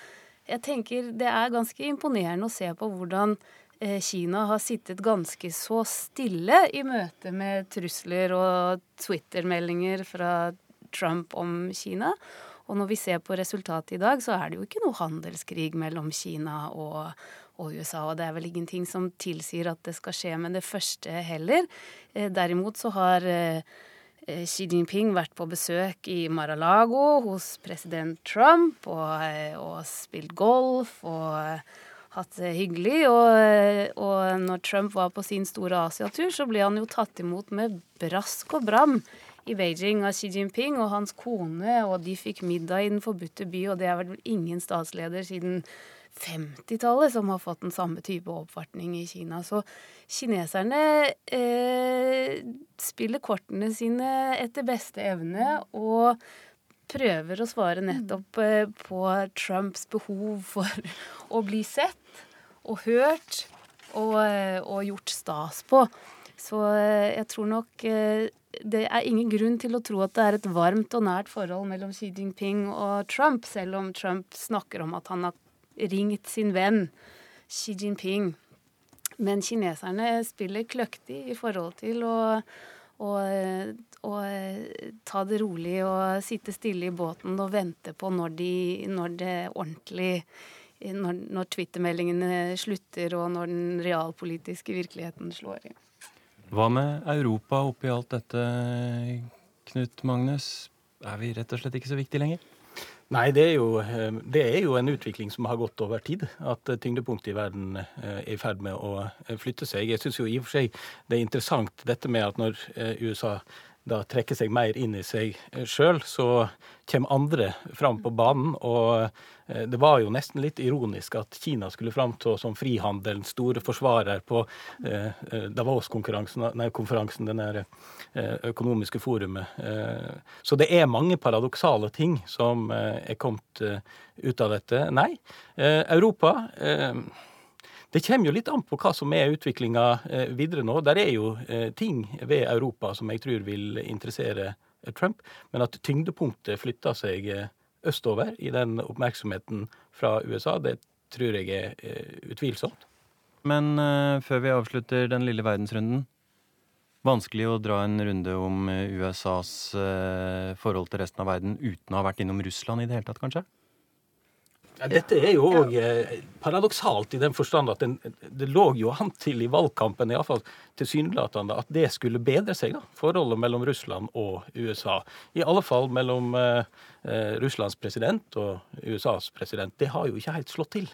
jeg tenker det er ganske imponerende å se på hvordan eh, Kina har sittet ganske så stille i møte med trusler og Twitter-meldinger fra Trump om Kina. Og når vi ser på resultatet i dag, så er det jo ikke noe handelskrig mellom Kina og, og USA. Og det er vel ingenting som tilsier at det skal skje med det første heller. Eh, derimot så har eh, eh, Xi Jinping vært på besøk i Mar-a-Lago hos president Trump og, og spilt golf og hatt det hyggelig. Og, og, når Trump var på sin store Asiatur, så ble han jo tatt imot med brask og bram i Beijing av Xi Jinping og hans kone, og de fikk middag i Den forbudte by, og det har vært ingen statsleder siden 50-tallet som har fått den samme type oppfatning i Kina. Så kineserne eh, spiller kortene sine etter beste evne og prøver å svare nettopp eh, på Trumps behov for å bli sett og hørt og, eh, og gjort stas på. Så eh, jeg tror nok eh, det er ingen grunn til å tro at det er et varmt og nært forhold mellom Xi Jinping og Trump, selv om Trump snakker om at han har ringt sin venn Xi Jinping. Men kineserne spiller kløktig i forhold til å, å, å ta det rolig og sitte stille i båten og vente på når, de, når det ordentlig når, når Twitter-meldingene slutter, og når den realpolitiske virkeligheten slår inn. Hva med Europa oppi alt dette, Knut Magnus? Er vi rett og slett ikke så viktige lenger? Nei, det er, jo, eh, det er, jo, en utvikling som har gått over tid. At tyngdepunktet i verden eh, er i ferd med å eh, flytte seg. Jeg syns jo i og for seg det er interessant dette med at når USA da trekker seg mer inn i seg sjøl, så kommer andre fram på banen. Og eh, det var jo nesten litt ironisk at Kina skulle framstå som frihandelens store forsvarer på eh, eh Davos-konferansen, den der økonomiske forumet. Så det er mange paradoksale ting som er kommet ut av dette. Nei, Europa det kommer jo litt an på hva som er utviklinga eh, videre nå. Der er jo eh, ting ved Europa som jeg tror vil interessere eh, Trump, men at tyngdepunktet flytter seg østover i den oppmerksomheten fra USA, det tror jeg er utvilsomt. Men før vi avslutter den lille verdensrunden, vanskelig å dra en runde om USAs forhold til resten av verden uten å ha vært innom Russland i det hele tatt, kanskje? Ja, dette er jo òg eh, paradoksalt i den forstand at den, det lå jo an til i valgkampen, iallfall tilsynelatende, at det skulle bedre seg, da, forholdet mellom Russland og USA. I alle fall mellom eh, eh Russlands president og USAs president. Det har jo ikke helt slått til.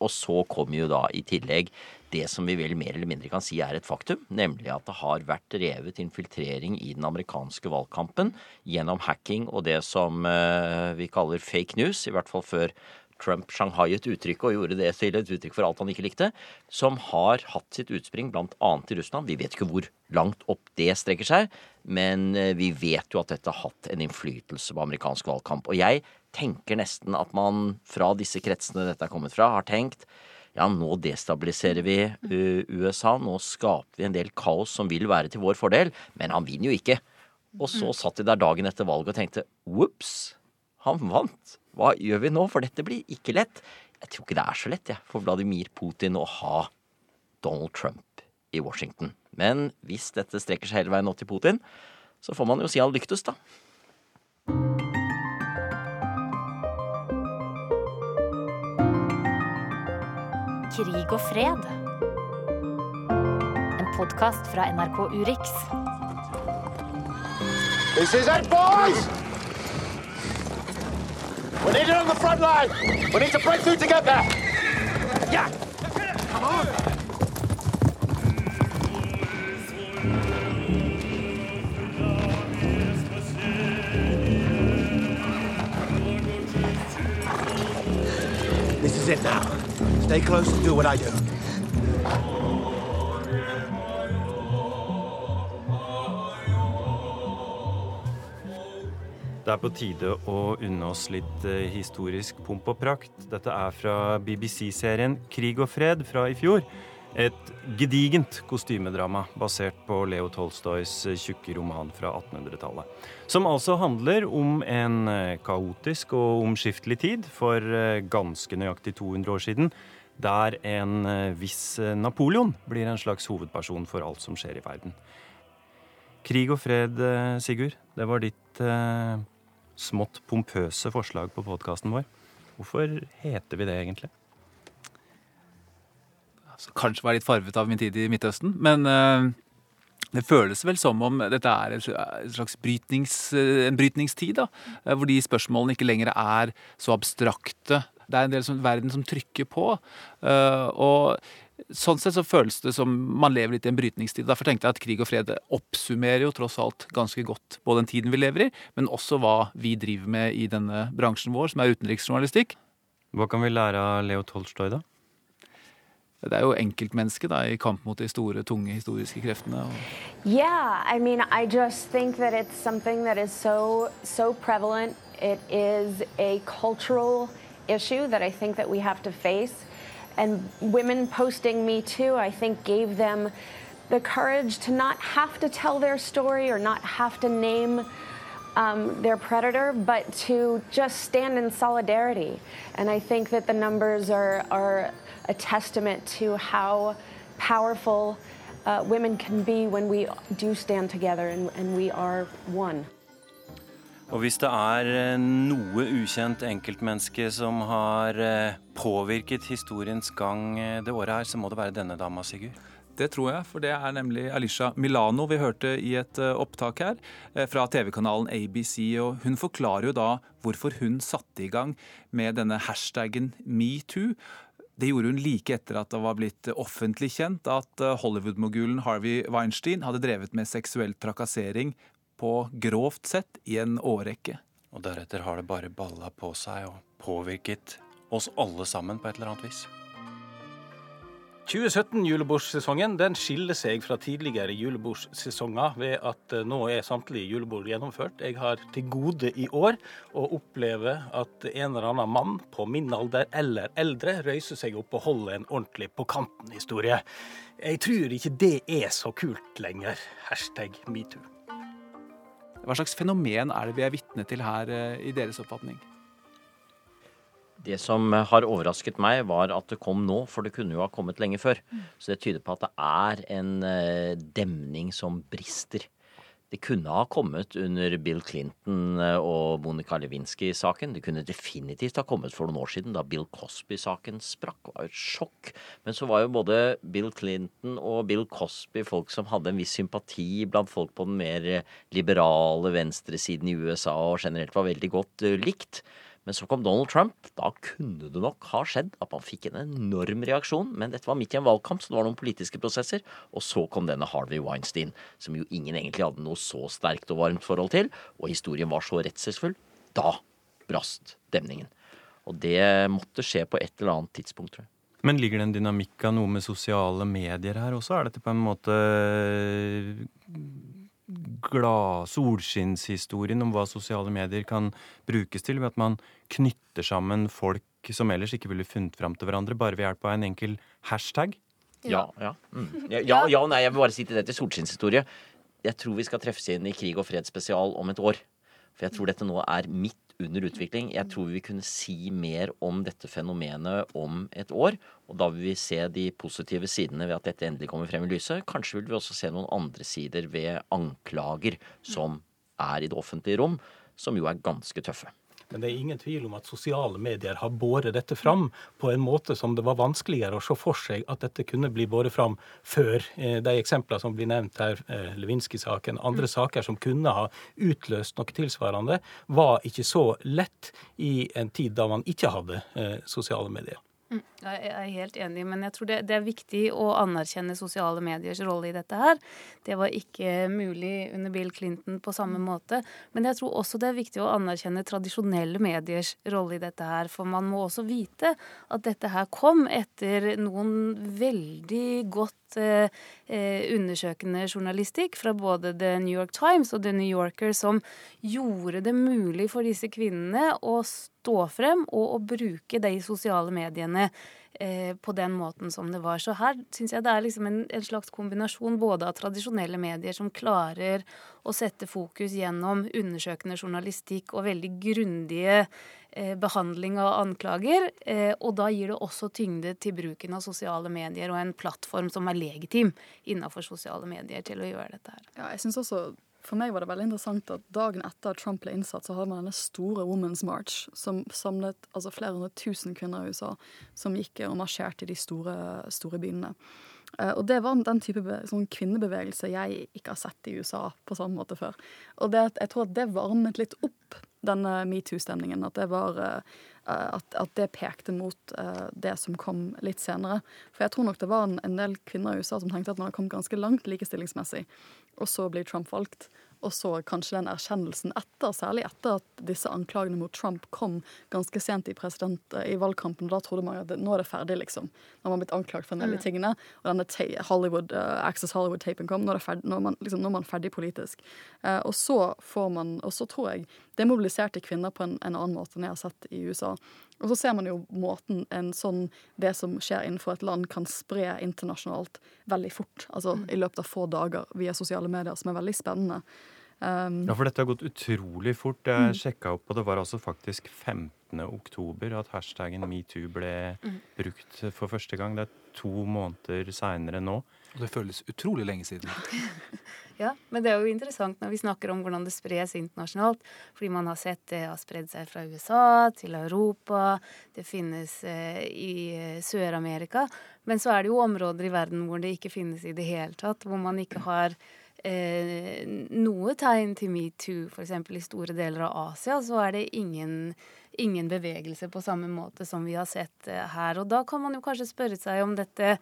Og så kommer jo da i tillegg det som vi vel mer eller mindre kan si er et faktum, nemlig at det har vært revet infiltrering i den amerikanske valgkampen gjennom hacking og det som eh, vi kaller fake news, i hvert fall før Trump shanghaiet uttrykket og gjorde det til et uttrykk for alt han ikke likte, som har hatt sitt utspring bl.a. i Russland. Vi vet ikke hvor langt opp det strekker seg, men eh, vi vet jo at dette har hatt en innflytelse på amerikansk valgkamp. Og jeg tenker nesten at man fra disse kretsene dette er kommet fra, har tenkt ja, nå destabiliserer vi USA, nå skaper vi en del kaos som vil være til vår fordel, men han vinner jo ikke. Og så mm. satt de der dagen etter valget og tenkte ops, han vant. Hva gjør vi nå? For dette blir ikke lett. Jeg tror ikke det er så lett jeg, for Vladimir Putin å ha Donald Trump i Washington. Men hvis dette strekker seg hele veien nå til Putin, så får man jo si han lyktes, da. Krig og fred. En podkast fra NRK Urix. This is it, boys! We need it on the front line. We need to break through together. Yeah. Come on. This is it now. Stay close and do what I do. Det er på tide å unne oss litt eh, historisk pomp og prakt. Dette er fra BBC-serien Krig og fred fra i fjor. Et gedigent kostymedrama basert på Leo Tolstoys eh, tjukke roman fra 1800-tallet. Som altså handler om en eh, kaotisk og omskiftelig tid for ganske nøyaktig 200 år siden, der en viss Napoleon blir en slags hovedperson for alt som skjer i verden. Krig og fred, Sigurd, det var ditt eh, smått pompøse forslag på podkasten vår. Hvorfor heter vi det egentlig? kanskje var litt farvet av min tid i Midtøsten. Men eh, det føles vel som om dette er en slags brytnings, eh, en brytningstid, da, eh, hvor de spørsmålene ikke lenger er så abstrakte. Det er en del som, verden som trykker på. Uh, og sånn sett så føles det som man lever litt i en brytningstid. Derfor tenkte jeg at Krig og fred oppsummerer jo tross alt ganske godt både den tiden vi lever i, men også hva vi driver med i denne bransjen vår, som er utenriksjournalistikk. Hva kan vi lære av Leo Tolstoy, da? Det er jo enkeltmennesket da, i kamp mot de store, tunge historiske kreftene. Yeah, I mean, I just think that it's something that is so so prevalent. It is a cultural issue that I think that we have to face. And women posting Me Too, I think, gave them the courage to not have to tell their story or not have to name um, their predator, but to just stand in solidarity. And I think that the numbers are, are a testament to how powerful uh, women can be when we do stand together and, and we are one. Og hvis det er eh, noe ukjent enkeltmenneske som har eh, påvirket historiens gang eh, det året her, så må det være denne dama, Sigurd? Det tror jeg, for det er nemlig Alisha Milano vi hørte i et opptak her fra TV-kanalen ABC. og Hun forklarer jo da hvorfor hun satte i gang med denne hashtaggen metoo. Det gjorde hun like etter at det var blitt offentlig kjent at Hollywood-mogulen Harvey Weinstein hadde drevet med seksuell trakassering på grovt sett i en årrekke. Og deretter har det bare balla på seg og påvirket oss alle sammen på et eller annet vis. 2017-julebordsesongen den skiller seg fra tidligere julebordssesonger ved at eh, nå er samtlige julebord gjennomført. Jeg har til gode i år å oppleve at en eller annen mann på min alder eller eldre røyser seg opp og holder en ordentlig på kanten-historie. Jeg tror ikke det er så kult lenger. Hashtag metoo. Hva slags fenomen er det vi er vitne til her, eh, i deres oppfatning? Det som har overrasket meg, var at det kom nå, for det kunne jo ha kommet lenge før. Mm. Så det tyder på at det er en eh, demning som brister. Det kunne ha kommet under Bill Clinton eh, og Monica Lewinsky-saken. Det kunne definitivt ha kommet for noen år siden, da Bill Cosby-saken sprakk. Det var jo et sjokk. Men så var jo både Bill Clinton og Bill Cosby folk som hadde en viss sympati blant folk på den mer liberale venstresiden i USA, og generelt var veldig godt eh, likt. Men så kom Donald Trump. Da kunne det nok ha skjedd at man fikk en enorm reaksjon. Men dette var midt i en valgkamp, så det var noen politiske prosesser. Og så kom denne Harvey Weinstein, som jo ingen egentlig hadde noe så sterkt og varmt forhold til. Og historien var så redselsfull. Da brast demningen. Og det måtte skje på et eller annet tidspunkt, tror jeg. Men ligger det en dynamikk av noe med sosiale medier her også? Er dette på en måte glad solskinnshistorien om hva sosiale medier kan brukes til, ved at man knytter sammen folk som ellers ikke ville funnet fram til hverandre, bare ved hjelp av en enkel hashtag? Ja. Ja, mm. ja, ja, ja nei, jeg vil bare si til det til solskinnshistorie. Jeg tror vi skal treffes inn i Krig og fred spesial om et år. For jeg tror dette nå er midt under utvikling. Jeg tror vi kunne si mer om dette fenomenet om et år. Og da vil vi se de positive sidene ved at dette endelig kommer frem i lyset. Kanskje vil vi også se noen andre sider ved anklager som er i det offentlige rom, som jo er ganske tøffe. Men det er ingen tvil om at sosiale medier har båret dette fram på en måte som det var vanskeligere å se for seg at dette kunne bli båret fram før. Eh, de eksemplene som blir nevnt her, eh, Lewinsky-saken, andre mm. saker som kunne ha utløst noe tilsvarende, var ikke så lett i en tid da man ikke hadde eh, sosiale medier. Mm. Jeg er helt enig, men jeg tror det, det, er viktig å anerkjenne sosiale mediers rolle i dette her. Det var ikke mulig under Bill Clinton på samme mm. måte. Men jeg tror også det er viktig å anerkjenne tradisjonelle mediers rolle i dette her. For man må også vite at dette her kom etter noen veldig godt Eh, eh, undersøkende journalistikk fra både The New York Times og The New Yorker som gjorde det mulig for disse kvinnene å stå frem og å bruke de sosiale mediene eh, på den måten som det var. Så her syns jeg det er liksom en, en, slags kombinasjon både av tradisjonelle medier som klarer å sette fokus gjennom undersøkende journalistikk og veldig grundige Eh, behandling av anklager. Eh, og da gir det også tyngde til bruken av sosiale medier og en plattform som er legitim innenfor sosiale medier til å gjøre dette her. Ja, jeg synes også for meg var det veldig interessant at dagen etter at Trump ble innsatt, så hadde man denne store Women's March som samlet altså flere hundre tusen kvinner i USA som gikk og marsjerte i de store, store byene. Eh, og det var den type sånn kvinnebevegelse jeg ikke har sett i USA på samme måte før. Og det, jeg tror at det varmet litt opp denne metoo-stemningen. At uh, at, at, det pekte mot uh, det som kom litt senere. For jeg tror nok det var en, del kvinner i USA som tenkte at man har kommet ganske langt likestillingsmessig, og så blir Trump valgt. Og så kanskje den erkjennelsen etter, særlig etter at disse anklagene mot Trump kom ganske sent i, i valgkampen. Da trodde man at nå er det ferdig, liksom. Når man har blitt anklaget for en del av mm. tingene. Og denne Hollywood, uh, Access Hollywood-tapen kom. Nå er, ferdig, nå, er man, liksom, nå er, man, ferdig politisk. Uh, og så får man Og så tror jeg det mobiliserte kvinner på en, en, annen måte enn jeg har sett i USA. Og så ser man jo måten en sånn det som skjer innenfor et land, kan spre internasjonalt veldig fort. Altså mm. i løpet av få dager via sosiale medier, som er veldig spennende. Um, ja, for dette har gått utrolig fort. Jeg mm. sjekka opp, og det var altså faktisk 15. oktober at hashtaggen metoo ble mm. brukt for første gang. Det er to måneder seinere nå. Og det føles utrolig lenge siden. ja, men det er jo interessant når vi snakker om hvordan det spres internasjonalt. Fordi man har sett det har spredd seg fra USA til Europa. Det finnes eh, i eh, Sør-Amerika. Men så er det jo områder i verden hvor det ikke finnes i det hele tatt. Hvor man ikke har eh, noe tegn til metoo, f.eks. i store deler av Asia, så er det ingen, ingen, bevegelse på samme måte som vi har sett eh, her. Og da kan man jo kanskje spørre seg om dette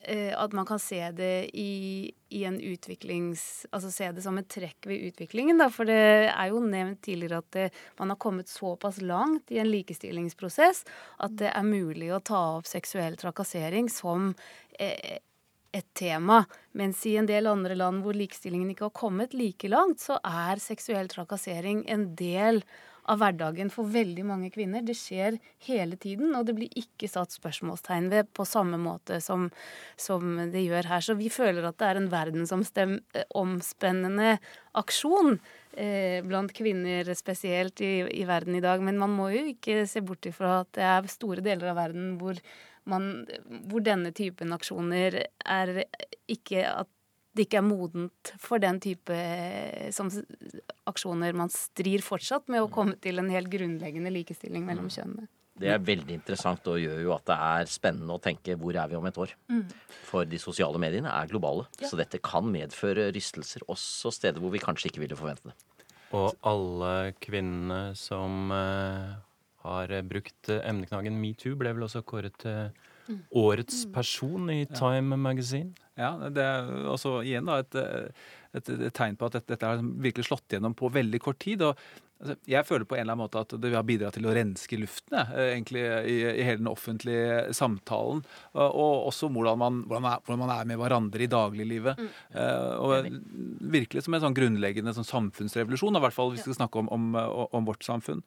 eh, At man kan se det i, i, en utviklings... Altså se det som et trekk ved utviklingen, da. For det er jo nevnt tidligere at det, man har kommet såpass langt i en likestillingsprosess at det er mulig å ta opp seksuell trakassering som eh, et tema. Mens i en del andre land hvor likestillingen ikke har kommet like langt, så er seksuell trakassering en del av hverdagen for veldig mange kvinner. Det skjer hele tiden, og det blir ikke satt spørsmålstegn ved på samme måte som, som det gjør her. Så vi føler at det er en verdensomspennende aksjon eh, blant kvinner spesielt i, i, verden i dag. Men man må jo ikke se bort ifra at det er store deler av verden hvor man, hvor denne typen aksjoner er ikke at det ikke er modent for den type eh, som, aksjoner. Man strir fortsatt med å komme til en helt grunnleggende likestilling mellom mm. kjønnene. Det er veldig interessant og gjør jo at det er spennende å tenke hvor er vi om et år. Mm. For de sosiale mediene er globale, ja. så dette kan medføre rystelser også steder hvor vi kanskje ikke ville forvente det. Og alle kvinnene som uh, har eh, brukt eh, emneknaggen metoo, ble vel også kåret til mm. årets mm. person i Time Magazine. Ja, det er også igjen da et, eh, et, et tegn på at dette, dette har virkelig slått gjennom på veldig kort tid. og altså, Jeg føler på en eller annen måte at det har bidratt til å renske luften egentlig i, i, hele den offentlige samtalen. Og også hvordan man, hvordan man, er, hvordan man er, med hverandre i dagliglivet. Mm. og Virkelig som en sånn grunnleggende sånn samfunnsrevolusjon, i hvert fall hvis vi skal snakke om, om, om vårt samfunn.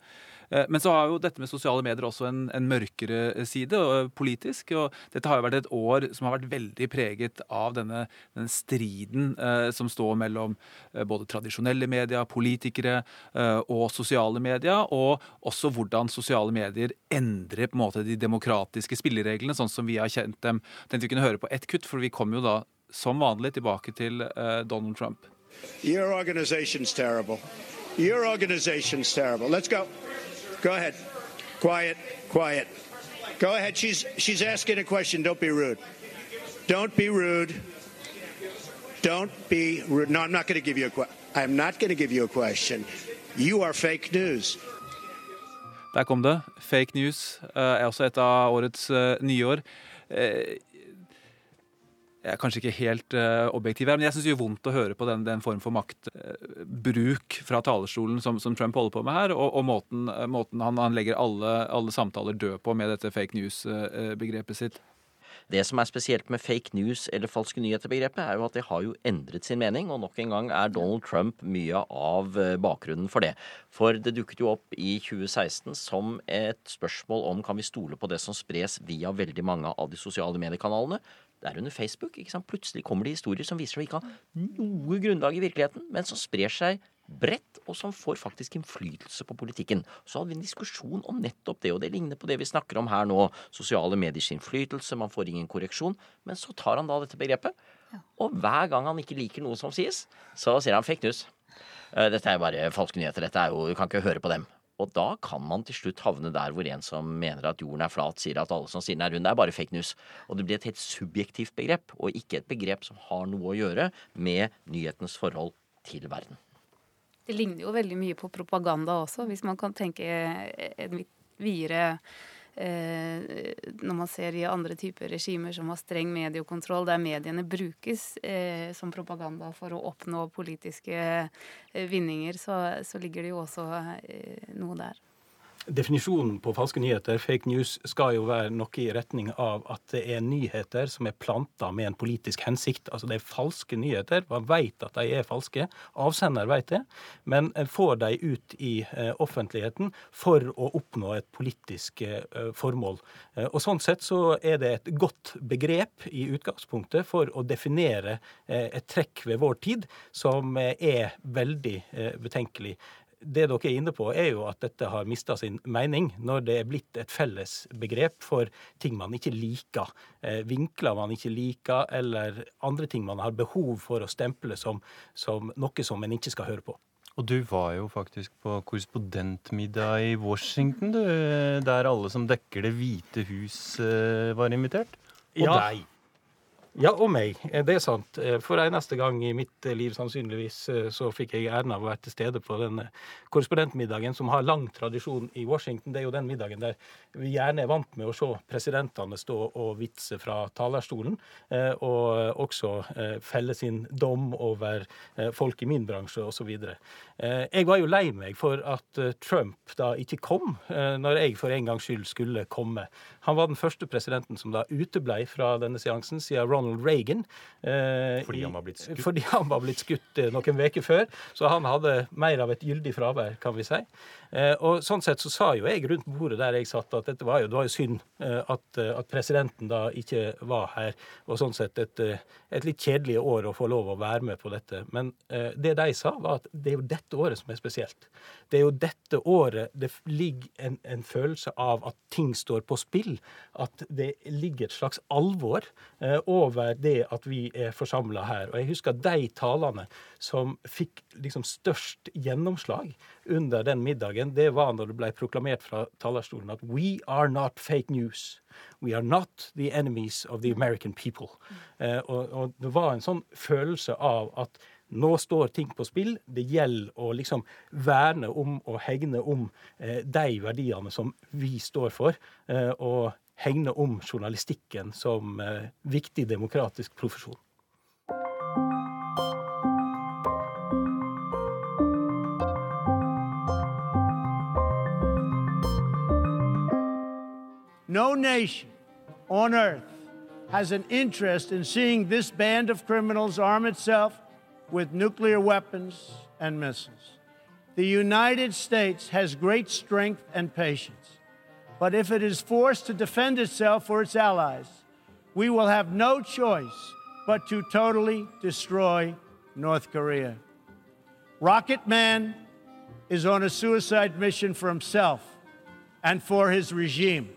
Eh, men så har jo dette med sosiale medier også en, en mørkere side og politisk. og Dette har jo vært et år som har vært veldig preget av denne, denne striden eh, som står mellom eh, både tradisjonelle medier, politikere eh, og sosiale medier, og også hvordan sosiale medier endrer på en måte de demokratiske spillereglene, sånn som vi har kjent dem. Tenkte vi kunne høre på ett kutt, for vi kommer jo da som vanlig tilbake til eh, Donald Trump. Your organization's terrible. Your organization's terrible. Let's go. Go ahead. Quiet, quiet. Go ahead. She's she's asking a question. Don't be rude. Don't be rude. Don't be rude. No, I'm not going to give you a question. I'm not going to give you a question. You are fake news. Der kom det. Fake news uh, er også et av årets uh, nyår. Jeg er kanskje ikke helt uh, objektiv her, men jeg syns det gjør vondt å høre på den, den form for maktbruk uh, fra talerstolen som, som, Trump holder på med her, og, og måten, uh, måten han, han, legger alle, alle, samtaler død på med dette fake news-begrepet sitt. Det som er spesielt med fake news eller falske nyheter-begrepet, er jo at det har jo endret sin mening, og nok en gang er Donald Trump mye av bakgrunnen for det. For det dukket jo opp i 2016 som et spørsmål om kan vi stole på det som spres via veldig mange av de sosiale mediekanalene, det er under Facebook. ikke sant? Plutselig kommer det historier som viser seg å ikke ha noe grunnlag i virkeligheten, men som sprer seg bredt, og som får faktisk innflytelse på politikken. Så hadde vi en diskusjon om nettopp det, og det ligner på det vi snakker om her nå. Sosiale mediers innflytelse, man får ingen korreksjon. Men så tar han da dette begrepet, og hver gang han ikke liker noe som sies, så sier han fake news. Eh, dette er jo bare falske nyheter. Dette er jo, Du kan ikke høre på dem. Og da kan man til slutt havne der hvor en som mener at jorden er flat, sier at alle som sier den er rund, er bare fake news. Og det blir et helt subjektivt begrep, og ikke et begrep som har noe å gjøre med nyhetens forhold til verden. Det ligner jo veldig mye på propaganda også, hvis man kan tenke en videre Når man ser i andre typer regimer som har streng mediekontroll, der mediene brukes eh, som propaganda for å oppnå politiske eh, vinninger, så, så, ligger det jo også eh, noe der. Definisjonen på falske nyheter, fake news, skal jo være noe i retning av at det er nyheter som er planta med en politisk hensikt. Altså det er falske nyheter. Man vet at de er falske. Avsender vet det. Men får de ut i eh, offentligheten for å oppnå et politisk eh, formål. Eh, og Sånn sett så er det et godt begrep i utgangspunktet for å definere et trekk ved vår tid som er veldig betenkelig det dere er inne på, er jo at dette har mista sin mening når det er blitt et felles begrep for ting man ikke liker. Eh, vinkler man ikke liker, eller andre ting man har behov for å stemple som, som noe som en ikke skal høre på. Og du var jo faktisk på korrespondentmiddag i Washington, du, der alle som dekker Det hvite hus eh, var invitert? Og ja. deg. Ja, og meg. Eh, det er sant. Eh, for eneste gang i mitt eh, liv sannsynligvis så fikk jeg æren av å være til stede på den korrespondentmiddagen som har lang tradisjon i Washington. Det er jo den middagen der vi gjerne er vant med å se presidentene stå og vitse fra talerstolen, og også felle sin dom over folk i min bransje osv. Jeg var jo lei meg for at Trump da ikke kom når jeg for en gangs skyld skulle komme. Han var den første presidenten som da uteblei fra denne seansen siden Ronald Reagan. Eh, fordi han var blitt skutt? Fordi han var blitt skutt eh, noen uker før. Så han hadde mer av et gyldig fravær, kan vi si. Eh, og sånn sett så sa jo jeg rundt bordet der jeg satt, at dette var jo, det var jo synd eh, at, eh, at, presidenten da ikke var her. Og sånn sett et, et, litt kjedelig år å få lov å være med på dette. Men det de sa, var at det er jo dette året som er spesielt. Det er jo dette året det ligger en, en følelse av at ting står på spill. At det ligger et slags alvor over det at vi er forsamla her. Og jeg husker de talene som fikk liksom størst gjennomslag under den middagen, det var når det ble proklamert fra talerstolen at we are not fake news. We are not the enemies of the American people. Eh, og, og, det var en sånn følelse av at nå står ting på spill. Det gjelder å liksom verne om og hegne om eh, de verdiene som vi står for. Eh, og hegne om journalistikken som eh, viktig demokratisk profesjon. No nation on earth has an interest in seeing this band of criminals arm itself with nuclear weapons and missiles. The United States has great strength and patience. But if it is forced to defend itself or its allies, we will have no choice but to totally destroy North Korea. Rocket Man is on a suicide mission for himself and for his regime.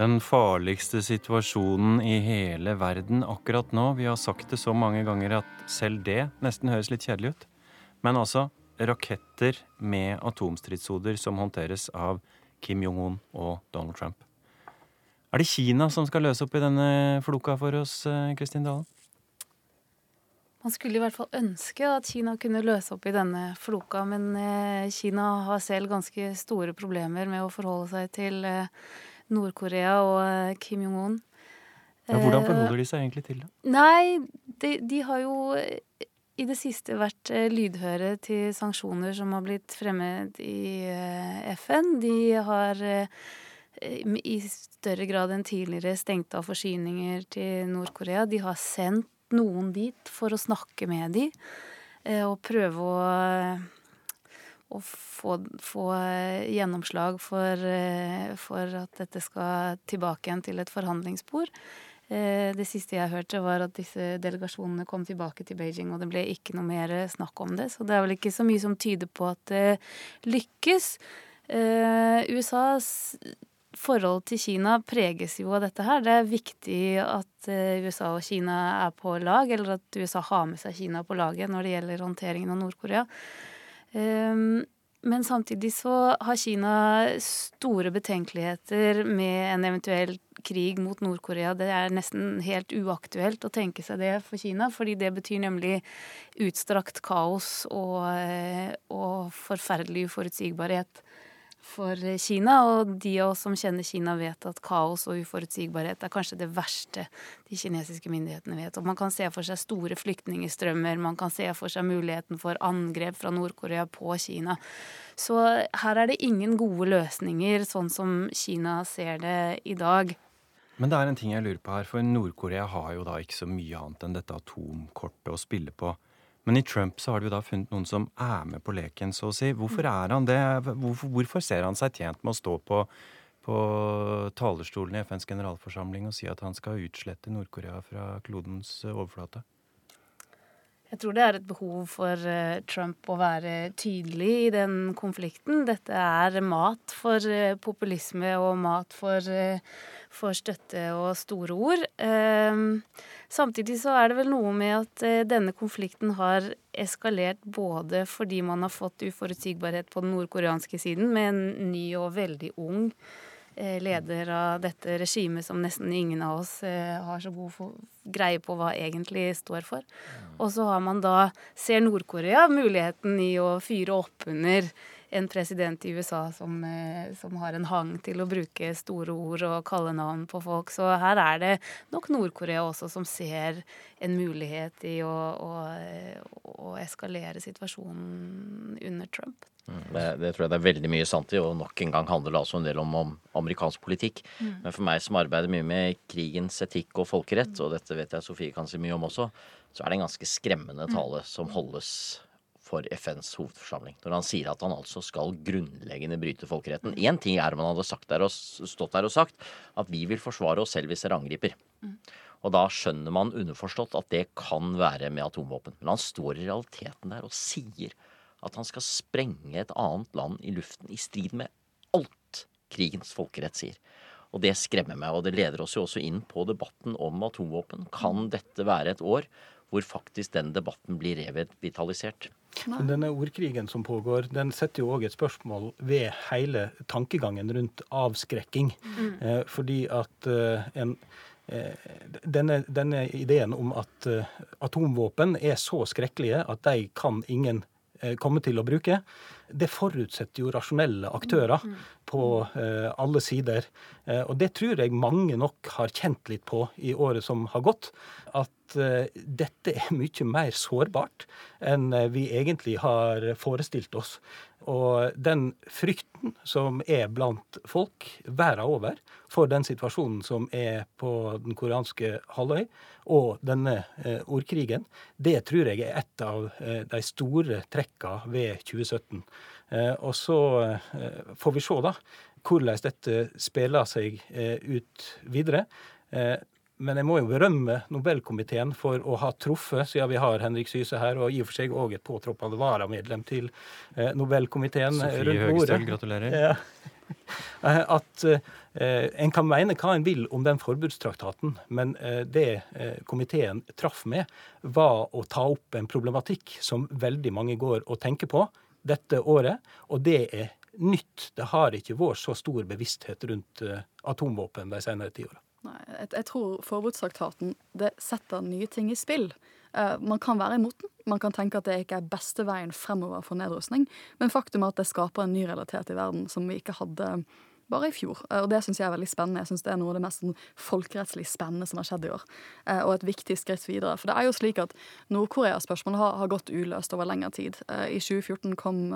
Den farligste situasjonen i hele verden akkurat nå. Vi har sagt det så mange ganger at selv det nesten høres litt kjedelig ut. Men altså raketter med atomstridshoder som håndteres av Kim Jong-un og Donald Trump. Er det Kina som skal løse opp i denne floka for oss, eh, Kristin Dalen? Man skulle i hvert fall ønske at Kina kunne løse opp i denne floka, men eh, Kina har selv ganske store problemer med å forholde seg til eh, Nord-Korea og eh, Kim Jong-un. Ja, hvordan forholder de seg egentlig til det? Nei, de, de, har jo eh, i det siste vært eh, lydhøre til sanksjoner som har blitt fremmet i FN. De har i større grad enn tidligere stengt av forsyninger til Nord-Korea. De har sendt noen dit for å snakke med dem og prøve å å få, få, gjennomslag for, eh, for, at dette skal tilbake igjen til et forhandlingsspor. Eh, det siste jeg hørte, var at disse delegasjonene kom tilbake til Beijing, og det ble ikke noe mer snakk om det. Så det er vel ikke så mye som tyder på at det lykkes. Eh, USAs forhold til Kina preges jo av dette her. Det er viktig at USA og Kina er på lag, eller at USA har med seg Kina på laget når det gjelder håndteringen av Nord-Korea. Um, men samtidig så har Kina store betenkeligheter med en eventuell krig mot Nord-Korea. Det er nesten helt uaktuelt å tenke seg det for Kina, fordi det betyr nemlig utstrakt kaos og, eh, og forferdelig uforutsigbarhet for Kina. Og de av oss som kjenner Kina, vet at kaos og uforutsigbarhet er kanskje det verste de kinesiske myndighetene vet. Og man kan se for seg store flyktningstrømmer, man kan se for seg muligheten for angrep fra Nord-Korea på Kina. Så her er det ingen gode løsninger, sånn som Kina ser det i dag. Men det er en ting jeg lurer på her, for Nord-Korea har jo da ikke så mye annet enn dette atomkortet å spille på. Men i Trump så har de jo da funnet noen som er med på leken, så å si. Hvorfor mm. er han det? Hvorfor, hvorfor ser han seg tjent med å stå på, på talerstolen i FNs generalforsamling og si at han skal utslette Nord-Korea fra klodens overflate? Jeg tror det er et behov for eh, Trump å være tydelig i den konflikten. Dette er mat for eh, populisme og mat for, eh, for støtte og store ord. Ehm, samtidig så er det vel noe med at denne konflikten har eskalert både fordi man har fått uforutsigbarhet på den nordkoreanske siden med en ny og veldig ung leder av dette regimet som nesten ingen av oss eh, har så god greie på hva egentlig står for. Og så har man da, ser Nord-Korea muligheten i å fyre opp under en president i USA som, eh, som, har en hang til å bruke store ord og kallenavn på folk. Så her er det nok Nord-Korea også som ser en mulighet i å, å, å eskalere situasjonen under Trump. Mm. Det, det, tror jeg det er veldig mye sant i, og nok en gang handler det altså en del om, om amerikansk politikk. Mm. Men for meg som arbeider mye med krigens etikk og folkerett, og dette vet jeg Sofie kan si mye om også, så er det en ganske skremmende mm. tale som holdes for FNs hovedforsamling. Når han sier at han altså skal grunnleggende bryte folkeretten. Én ting er om han hadde der og, stått der og sagt at vi vil forsvare oss selv hvis dere angriper. Mm. Og da skjønner man underforstått at det kan være med atomvåpen. Men han står i realiteten der og sier at han skal sprenge et annet land i luften i strid med alt krigens folkerett sier. Og det skremmer meg, og det leder oss jo også inn på debatten om atomvåpen. Kan dette være et år hvor faktisk den debatten blir revitalisert? Men denne ordkrigen som pågår, den setter jo òg et spørsmål ved hele tankegangen rundt avskrekking. Mm. Eh, fordi at eh, en eh, denne, denne, ideen om at eh, atomvåpen er så skrekkelige at de kan ingen kommer til å bruke, det forutsetter jo rasjonelle aktører mm, mm. på eh, alle sider. Eh, og det tror jeg mange nok har kjent litt på i året som har gått. At dette er mye mer sårbart enn vi egentlig har forestilt oss. Og den frykten som er blant folk verden over for den situasjonen som er på den koreanske halvøy, og denne eh, ordkrigen, det tror jeg er et av eh, de store trekka ved 2017. Eh, og så eh, får vi se da hvordan dette spiller seg eh, ut videre. Eh, men jeg må jo berømme Nobelkomiteen for å ha truffet, siden vi har Henrik Syse her, og i og for seg òg et påtroppende varamedlem til eh, Nobelkomiteen Sofie rundt bordet. Høgstøl, gratulerer. Ja. Eh, at eh, en kan mene hva en vil om den forbudstraktaten, men eh, det eh, komiteen traff med, var å ta opp en problematikk som veldig mange går og tenker på dette året, og det er nytt. Det har ikke vært så stor bevissthet rundt eh, atomvåpen de senere tiåra. Nei, jeg, jeg tror forbudstraktaten det setter nye ting i spill. Uh, man kan være imot den, man kan tenke at det ikke er beste veien fremover for nedrustning, men faktum er at det skaper en ny realitet i verden som vi ikke hadde bare i fjor. Uh, og det syns jeg er veldig spennende. Jeg synes Det er noe av det mest sånn, folkerettslig spennende som har skjedd i år. Uh, og et viktig skritt videre. For det er jo slik at Nord-Korea-spørsmålet har, har, gått uløst over lengre tid. I 2014 kom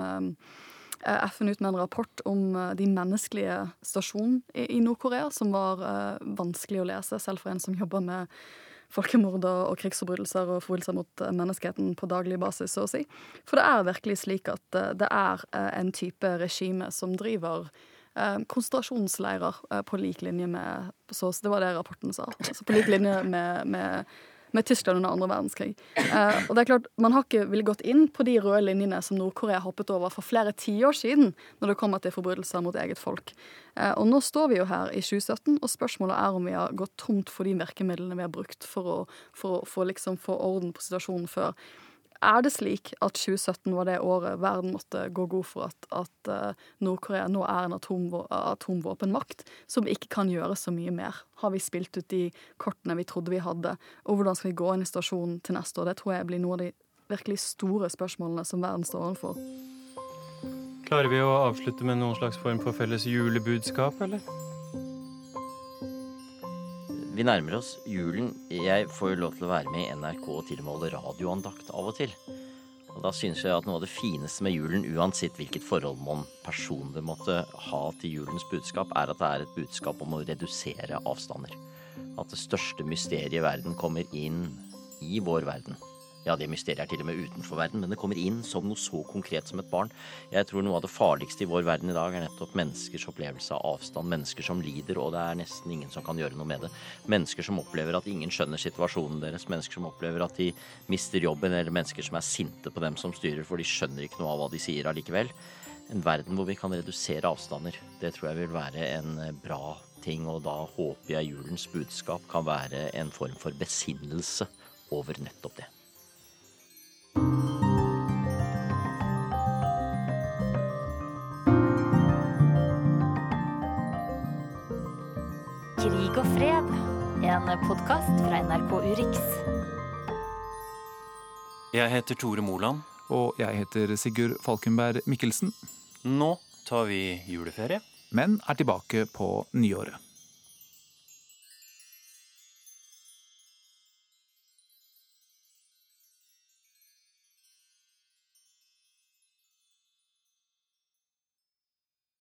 FN ut med en rapport om eh, de menneskelige stasjonene i Nord-Korea, som var eh, vanskelig å lese, selv for en som jobber med folkemord og krigsforbrytelser og forbrytelser mot menneskeheten på daglig basis, så å si. For det er virkelig slik at det er en type regime som driver konsentrasjonsleirer på lik linje med så Det var det rapporten sa. Altså på lik linje med, med med Tyskland under andre verdenskrig. Eh, og det er klart, Man har ikke villet gått inn på de røde linjene som Nord-Korea hoppet over for flere tiår siden, når det kommer til forbrytelser mot eget folk. Eh, og nå står vi jo her i 2017, og spørsmålet er om vi har gått tomt for de virkemidlene vi har brukt for å, for for liksom få orden på situasjonen før. Er det slik at 2017 var det året verden måtte gå god for at, at uh, Nord-Korea nå er en atomvå atomvåpenmakt som ikke kan gjøre så mye mer? Har vi spilt ut de kortene vi trodde vi hadde? Og hvordan skal vi gå inn i stasjonen til neste år? Det tror jeg blir noe av de virkelig store spørsmålene som verden står overfor. Klarer vi å avslutte med noen slags form for felles julebudskap, eller? Vi nærmer oss julen. Jeg får jo lov til å være med i NRK og til og med holde radioandakt av og til. Og da synes jeg at noe av det fineste med julen, uansett hvilket forhold man personlig måtte ha til julens budskap, er at det er et budskap om å redusere avstander. At det største mysteriet i verden kommer inn i vår verden. Ja, det mysteriet er til og med utenfor verden, men det kommer inn som noe så konkret som et barn. Jeg tror noe av det farligste i vår verden i dag er nettopp menneskers opplevelse av avstand. Mennesker som lider, og det er nesten ingen som kan gjøre noe med det. Mennesker som opplever at ingen skjønner situasjonen deres. Mennesker som opplever at de mister jobben, eller mennesker som er sinte på dem som styrer, for de skjønner ikke noe av hva de sier allikevel. En verden hvor vi kan redusere avstander, det tror jeg vil være en bra ting, og da håper jeg julens budskap kan være en form for besinnelse over nettopp det. Krig og fred, en podkast fra NRK Urix. Jeg heter Tore Moland. Og jeg heter Sigurd Falkenberg Mikkelsen. Nå tar vi juleferie. Men er tilbake på nyåret.